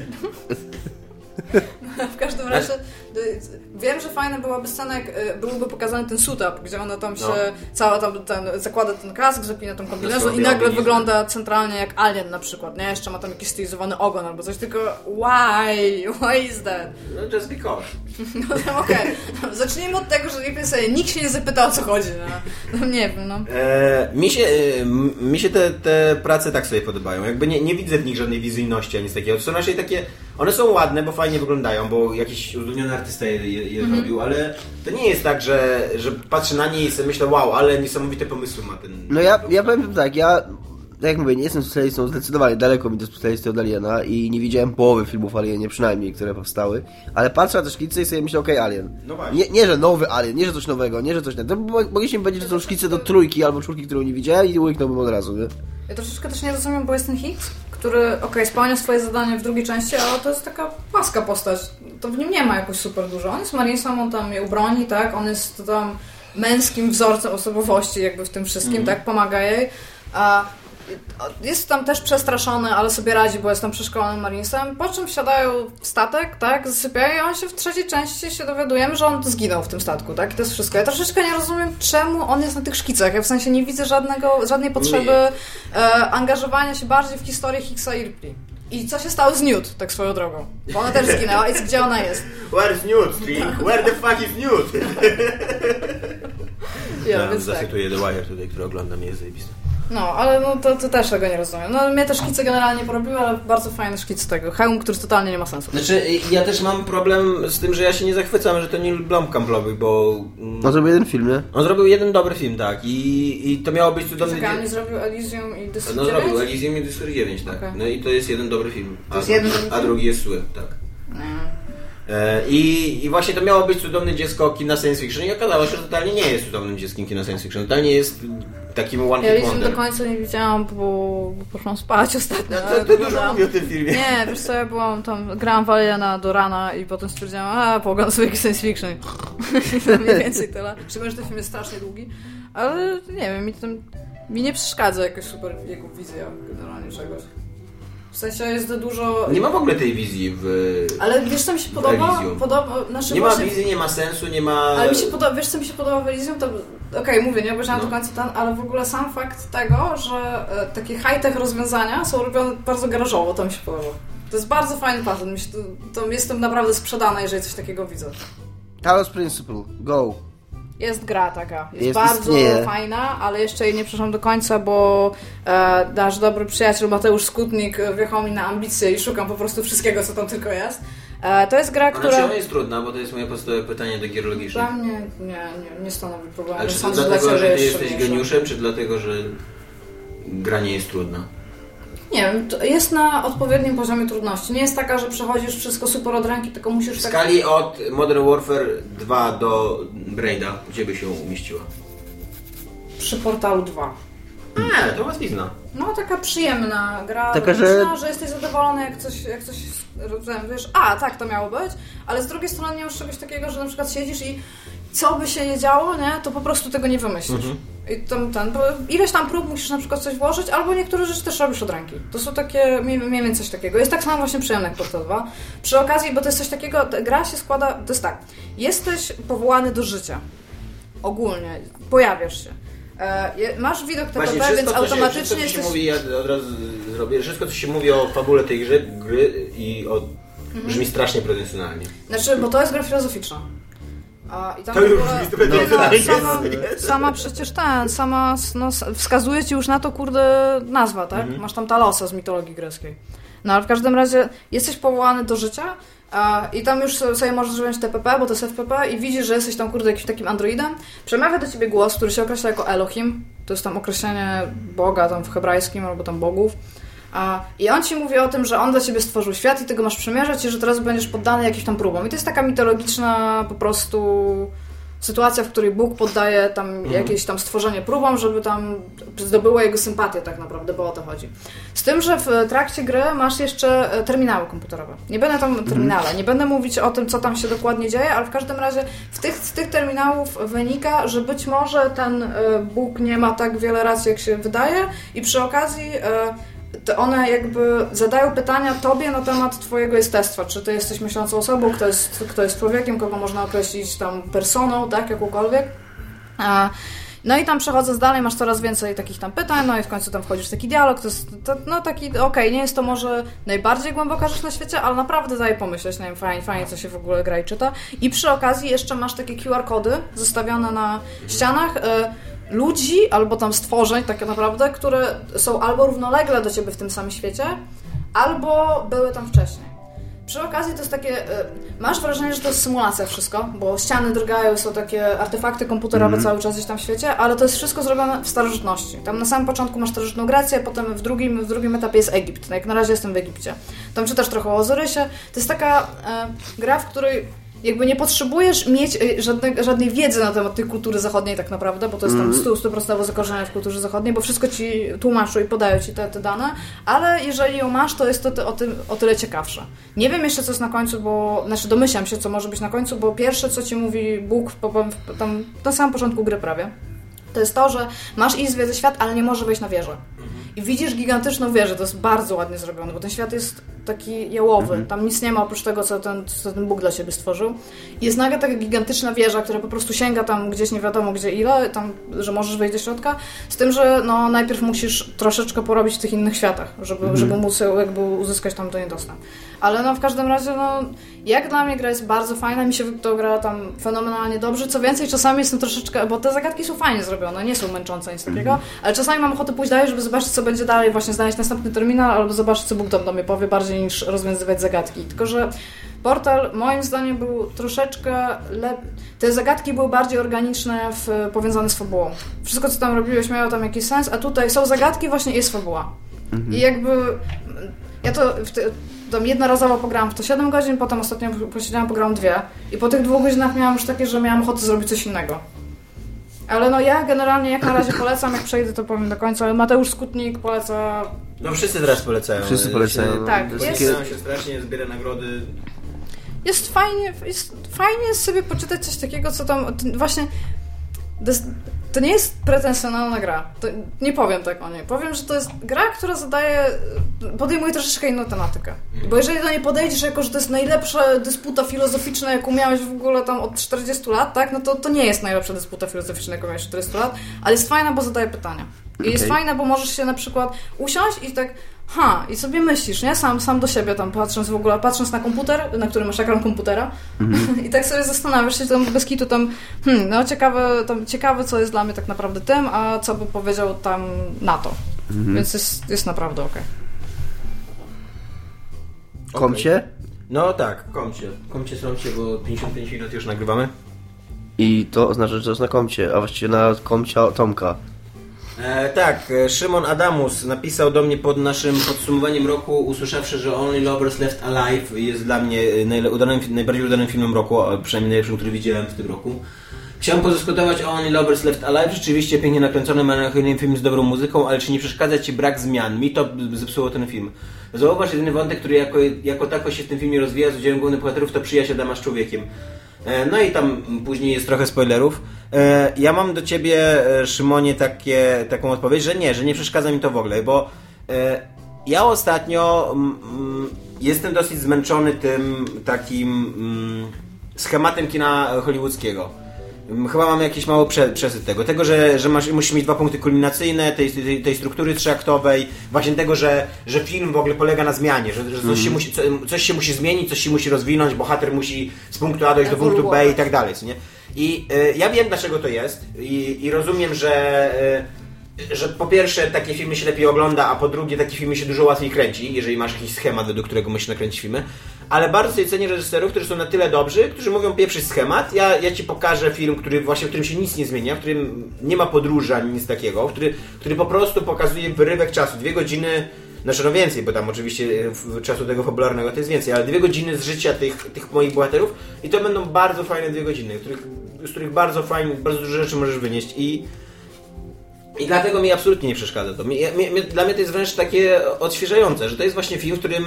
W każdym razie y, wiem, że fajna byłaby scena, jak y, byłby pokazany ten suit-up, gdzie ona tam się, No. cała tam ten, zakłada ten kask, zapina tą kombinezon i nagle wygląda centralnie jak alien na przykład, nie? Jeszcze ma tam jakiś stylizowany ogon albo coś, tylko why? Why is that? No just because. No to okej, zacznijmy od tego, że nikt sobie, nikt się nie zapytał o co chodzi, no. no nie wiem, no. E, mi się, e, mi się te, te prace tak sobie podobają. Jakby nie, nie widzę w nich żadnej wizyjności ani nic takiego. To są raczej takie. One są ładne, bo fajnie wyglądają, bo jakiś uzdolniony artysta je, je, je Mhm. zrobił, ale to nie jest tak, że, że patrzę na nie i sobie myślę, wow, ale niesamowite pomysły ma ten. No ja, ja powiem tak, ja tak jak mówię, nie jestem specjalistą, zdecydowanie daleko mi do specjalisty od Aliena i nie widziałem połowy filmów Alienie, przynajmniej, które powstały, ale patrzę na te szkice i sobie myślę, okej, Alien. No właśnie. Nie, nie, że nowy Alien, nie, że coś nowego, nie, że coś. To mo- mogliście mi powiedzieć, że są szkice do trójki albo czwórki, którą nie widziałem i łyknąłbym od razu, nie? Ja troszeczkę też nie rozumiem, bo jest ten Hicks, który, okej, spełnia swoje zadanie w drugiej części, ale to jest taka płaska postać. To w nim nie ma jakoś super dużo. On jest Marinesem, on tam je ubroni, tak? On jest tam męskim wzorcem osobowości jakby w tym wszystkim, tak? Pomaga jej. A jest tam też przestraszony, ale sobie radzi, bo jest tam przeszkolonym marinesem. Po czym wsiadają w statek, tak, zasypiają i on się w trzeciej części się dowiadujemy, że on zginął w tym statku, tak, i to jest wszystko. Ja troszeczkę nie rozumiem, czemu on jest na tych szkicach. Ja w sensie nie widzę żadnego, żadnej potrzeby e, angażowania się bardziej w historię Higgsa i Ripley. I co się stało z Newt, tak swoją drogą? Bo ona też zginęła i gdzie ona jest? Where's Newt, String? Where the fuck is Newt? Ja, Ja więc tak. zacytuję The Wire tutaj, który oglądam, jest zajebisty. No, ale no to, to też tego nie rozumiem. No mnie te szkice generalnie porobiły, ale bardzo fajny szkic tego. Hełm, który totalnie nie ma sensu. Znaczy, ja też mam problem z tym, że ja się nie zachwycam, że to Neil Blomkamp robi, bo... mm, No zrobił jeden film, nie? On zrobił jeden dobry film, tak, i, i to miało być cudowny... Czekaj, dzie- nie zrobił Elysium i District No 9? zrobił Elysium i District 9, tak. Okej. No i to jest jeden dobry film. A, jest jeden a drugi jest zły, tak. E, I, I właśnie to miało być cudowne dziecko kina science fiction i okazało się, że totalnie nie jest cudownym dzieckiem kina science fiction. Totalnie jest takim one Ja Elysium do końca nie widziałam, bo, bo poszłam spać ostatnio. No, to, to dużo oglądałam. mówi o tym filmie. Nie, wiesz co, ja byłam tam, grałam Valiana do rana i potem stwierdziłam, a pooglądam sobie jakiś science fiction. Mniej więcej tyle. Szczególnie, że ten film jest strasznie długi, ale nie wiem, mi, ten, mi nie przeszkadza jakoś super jego wizja generalnie czegoś. W sensie jest za dużo... Nie ma w ogóle tej wizji w... Ale wiesz co mi się podoba? Elysium. podoba znaczy Nie ma właśnie, wizji, nie ma sensu, nie ma... Ale mi się podoba, wiesz co mi się podoba w Elysium? To, okej, mówię, nie obejrzałam No. do końca ten, ale w ogóle sam fakt tego, że e, takie high-tech rozwiązania są robione bardzo garażowo, to mi się podoba. To jest bardzo fajny patent, mi się, to, to jestem naprawdę sprzedana, jeżeli coś takiego widzę. Talos Principle, go. Jest gra taka, jest, Jest, bardzo istnieje. fajna, ale jeszcze jej nie przeszłam do końca, bo e, nasz dobry przyjaciel Mateusz Skutnik wjechał mi na ambicje i szukam po prostu wszystkiego, co tam tylko jest. E, to jest gra, Ona która... która... jest trudna, bo to jest moje podstawowe pytanie do gier logicznych. Dla mnie nie, nie, nie stanowi problemu. Ale czy to Sądzę, dlatego, dla że ty jest jesteś geniuszem, czy dlatego, że gra nie jest trudna? Nie wiem, to jest na odpowiednim poziomie trudności. Nie jest taka, że przechodzisz wszystko super od ręki, tylko musisz W tak... skali od Modern Warfare 2 do Braida, gdzie by się umieściła? Przy portalu 2. Nie, to łatwizna. No, taka przyjemna gra, Taka, że- że... jesteś zadowolony, jak coś, jak coś rozumiem, wiesz, a, tak, to miało być, ale z drugiej strony nie masz czegoś takiego, że na przykład siedzisz i co by się nie działo, nie, to po prostu tego nie wymyślisz. I tam, ten, bo ileś tam prób musisz na przykład coś włożyć, albo niektóre rzeczy też robisz od ręki. To są takie, mniej, mniej więcej coś takiego. Jest tak samo właśnie przyjemne jak Portal 2. Przy okazji, bo to jest coś takiego, ta gra się składa, to jest tak, jesteś powołany do życia. Ogólnie, pojawiasz się. E, masz widok Właśnie, TPP, więc wszystko, się, automatycznie wszystko, jesteś... mówi, ja od razu zrobię, wszystko, co się mówi o fabule tej gry, gry i o... Mhm. brzmi strasznie pretensjonalnie. Znaczy, bo to jest gra filozoficzna. A, i tam To już ogóle- brzmi no, sama, sama przecież ten, sama no, wskazuje ci już na to, kurde, nazwa, tak? Mhm. Masz tam Talosa z mitologii greckiej. No ale w każdym razie jesteś powołany do życia a, i tam już sobie możesz wziąć TPP, bo to jest FPP i widzisz, że jesteś tam, kurde, jakimś takim androidem. Przemawia do ciebie głos, który się określa jako Elohim. To jest tam określenie Boga tam w hebrajskim albo tam bogów. I on ci mówi o tym, że on dla ciebie stworzył świat i ty go masz przemierzać i że teraz będziesz poddany jakimś tam próbom. I to jest taka mitologiczna po prostu sytuacja, w której Bóg poddaje tam jakieś tam stworzenie próbom, żeby tam zdobyło jego sympatię tak naprawdę, bo o to chodzi. Z tym, że w trakcie gry masz jeszcze e, terminały komputerowe. Nie będę tam terminale, nie będę mówić o tym, co tam się dokładnie dzieje, ale w każdym razie w tych, z tych terminałów wynika, że być może ten e, Bóg nie ma tak wiele racji, jak się wydaje i przy okazji e, to one jakby zadają pytania tobie na temat twojego jestestwa. Czy ty jesteś myślącą osobą, kto jest, kto jest człowiekiem, kogo można określić tam personą, tak, jakąkolwiek. No i tam przechodząc dalej masz coraz więcej takich tam pytań, no i w końcu tam wchodzisz w taki dialog, to jest to, no taki, okej, nie jest to może najbardziej głęboka rzecz na świecie, ale naprawdę daje pomyśleć, nie wiem, fajnie, fajnie co się w ogóle gra i czyta. I przy okazji jeszcze masz takie QR-kody zostawione na ścianach, e, ludzi albo tam stworzeń tak naprawdę, które są albo równolegle do ciebie w tym samym świecie, albo były tam wcześniej. Przy okazji to jest takie, e, masz wrażenie, że to jest symulacja wszystko, bo ściany drgają, są takie artefakty komputerowe cały czas gdzieś tam w świecie, ale to jest wszystko zrobione w starożytności. Tam na samym początku masz starożytną Grecję, potem w drugim, w drugim etapie jest Egipt. No jak na razie jestem w Egipcie. Tam czytasz trochę o Ozyrysie. To jest taka e, gra, w której jakby nie potrzebujesz mieć y, żadnej, żadnej wiedzy na temat tej kultury zachodniej tak naprawdę, bo to jest tam 100%, 100% zakorzenione w kulturze zachodniej, bo wszystko ci tłumaczą i podają ci te, te dane, ale jeżeli ją masz, to jest to ty, o, tym, o tyle ciekawsze. Nie wiem jeszcze, co jest na końcu, bo, znaczy domyślam się, co może być na końcu, bo pierwsze, co ci mówi Bóg tam na samym początku gry prawie, to jest to, że masz iść zwiedzać świat, ale nie możesz wejść na wieżę. I widzisz gigantyczną wieżę, to jest bardzo ładnie zrobione, bo ten świat jest taki jałowy, tam nic nie ma oprócz tego, co ten, co ten Bóg dla siebie stworzył. I jest nagle taka gigantyczna wieża, która po prostu sięga tam gdzieś nie wiadomo gdzie ile, tam, że możesz wejść do środka, z tym, że no, najpierw musisz troszeczkę porobić w tych innych światach, żeby, żeby móc jakby uzyskać tam niej dostęp. Ale no w każdym razie, no jak dla mnie gra jest bardzo fajna, mi się to gra tam fenomenalnie dobrze. Co więcej, czasami jestem troszeczkę, bo te zagadki są fajnie zrobione, nie są męczące, nic takiego, ale czasami mam ochotę pójść dalej, żeby zobaczyć, co będzie dalej, właśnie znaleźć następny terminal, albo zobaczyć, co Bóg tam do mnie powie, bardziej niż rozwiązywać zagadki. Tylko, że Portal moim zdaniem był troszeczkę lepiej. Te zagadki były bardziej organiczne, w, powiązane z fabułą. Wszystko, co tam robiłeś, miało tam jakiś sens, a tutaj są zagadki, właśnie jest fabuła. I jakby ja to tam jednorazowo pograłam w to 7 godzin, potem ostatnio posiedziałam, pograłam dwie. I po tych dwóch godzinach miałam już takie, że miałam ochotę zrobić coś innego. Ale no ja generalnie jak na razie polecam, jak przejdę to powiem do końca, ale Mateusz Skutnik poleca... No wszyscy teraz polecają. Wszyscy polecają. Się- Tak, jest- się strasznie, zbiera nagrody. Jest fajnie, jest fajnie jest sobie poczytać coś takiego, co tam właśnie... To, jest, nie jest pretensjonalna gra. To, nie powiem tak o niej. Powiem, że to jest gra, która zadaje, podejmuje troszeczkę inną tematykę. Bo jeżeli do niej podejdziesz jako, że to jest najlepsza dysputa filozoficzna, jaką miałeś w ogóle tam od 40 lat, tak? No to, to nie jest najlepsza dysputa filozoficzna, jaką miałeś od 40 lat, ale jest fajna, bo zadaje pytania. I jest Okej. fajna, bo możesz się na przykład usiąść i tak ha, i sobie myślisz, nie? Sam, sam do siebie tam patrząc w ogóle, patrząc na komputer, na którym masz ekran komputera i tak sobie zastanawiasz się tam bez kitu tam, hmm, no ciekawe, tam, ciekawe co jest dla mnie tak naprawdę tym, a co by powiedział tam na to. Więc jest, jest naprawdę okej. Komcie No tak, komcie. Komcie, sromcie, bo 55 minut już nagrywamy. i to oznacza, że to jest na komcie, a właściwie na komcia Tomka. E, tak, e, Szymon Adamus napisał do mnie pod naszym podsumowaniem roku, usłyszawszy, że Only Lovers Left Alive jest dla mnie e, najle- udanym, najbardziej udanym filmem roku, a przynajmniej najlepszym, który widziałem w tym roku. Chciałem podyskutować o Only Lovers Left Alive. Rzeczywiście pięknie nakręcony, melancholijny film z dobrą muzyką, ale czy nie przeszkadza Ci brak zmian? Mi to zepsuło ten film. Zauważ jedyny wątek, który jako, jako tako się w tym filmie rozwija z udziałem głównych bohaterów, to przyjaźń Adama z człowiekiem. E, No i tam później jest trochę spoilerów. E, Ja mam do ciebie, e, Szymonie, takie, taką odpowiedź, że nie, że nie przeszkadza mi to w ogóle, bo ja ostatnio jestem dosyć zmęczony tym takim mm, schematem kina hollywoodzkiego. Mm, Chyba mamy jakiś mały prze, przesyt tego. Tego, że, że masz, musisz mieć dwa punkty kulminacyjne, tej, tej, tej struktury trzyaktowej, właśnie tego, że, że film w ogóle polega na zmianie, że, że coś, się musi, co, coś się musi zmienić, coś się musi rozwinąć, bohater musi z punktu A dojść do punktu B i tak dalej, nie? I y, ja wiem, dlaczego to jest i, i rozumiem, że, y, że po pierwsze takie filmy się lepiej ogląda, a po drugie takie filmy się dużo łatwiej kręci, jeżeli masz jakiś schemat, według którego musisz nakręcić filmy. Ale bardzo sobie cenię reżyserów, którzy są na tyle dobrzy, którzy mówią pieprzyć schemat. Ja, ja ci pokażę film, który właśnie, w którym się nic nie zmienia, w którym nie ma podróży ani nic takiego, który, który po prostu pokazuje wyrywek czasu. Dwie godziny, znaczy no więcej, bo tam oczywiście e, czasu tego fabularnego to jest więcej, ale dwie godziny z życia tych, tych moich bohaterów i to będą bardzo fajne dwie godziny, których, z których bardzo fajnie, bardzo dużo rzeczy możesz wynieść i i dlatego mi absolutnie nie przeszkadza to. Mi, mi, mi, dla mnie to jest wręcz takie odświeżające, że to jest właśnie film, w którym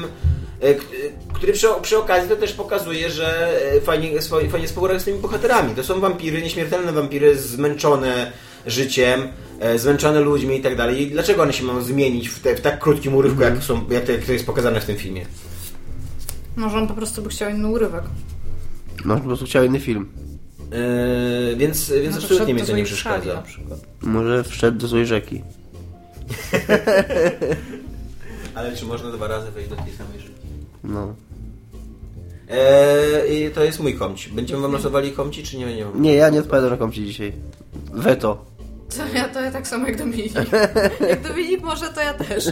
który przy, przy okazji to też pokazuje, że e, fajnie, swo- fajnie współgra z tymi bohaterami. To są wampiry, nieśmiertelne wampiry, zmęczone życiem, e, zmęczone ludźmi i tak dalej. I dlaczego one się mają zmienić w, te, w tak krótkim urywku, jak, są, jak, to, jak to jest pokazane w tym filmie? Może on po prostu by chciał inny urywek. No, po prostu chciał inny film. E, więc więc Może absolutnie wszedł mnie do to nie przeszkadza. na przykład. Może wszedł do złej rzeki. Ale czy można dwa razy wejść do tej samej rzeczy? No. Eee, i to jest mój komci. Będziemy wam losowali komci, czy nie będziemy? Nie, ja nie odpowiadam na komcie dzisiaj. Weto. To ja, to ja tak samo jak Dominik. jak Dominik może, to ja też.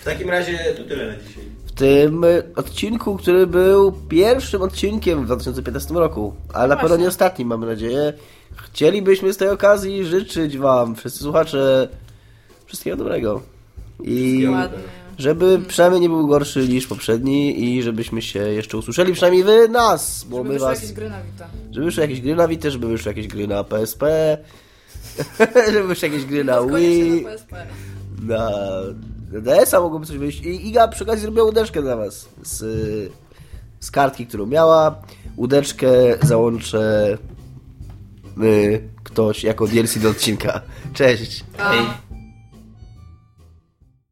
W takim razie to tyle na dzisiaj. W tym odcinku, który był pierwszym odcinkiem w 2015 roku, ale na pewno nie ostatnim, mamy nadzieję. Chcielibyśmy z tej okazji życzyć Wam, wszyscy słuchacze, wszystkiego dobrego. I Ładnie. Żeby przynajmniej nie był gorszy niż poprzedni i żebyśmy się jeszcze usłyszeli, przynajmniej Wy nas, bo Żeby my wyszły Was... jakieś gry na Vita. Żeby wyszły jakieś gry na Vita, żeby wyszły jakieś gry na PSP, żeby wyszły jakieś gry na Wii, na PSP. na DS-a mogłoby coś wyjść. I Iga przy okazji zrobiła łódeczkę dla Was z, z kartki, którą miała. Łódeczkę załączę y, ktoś jako DLC do odcinka. Cześć! A,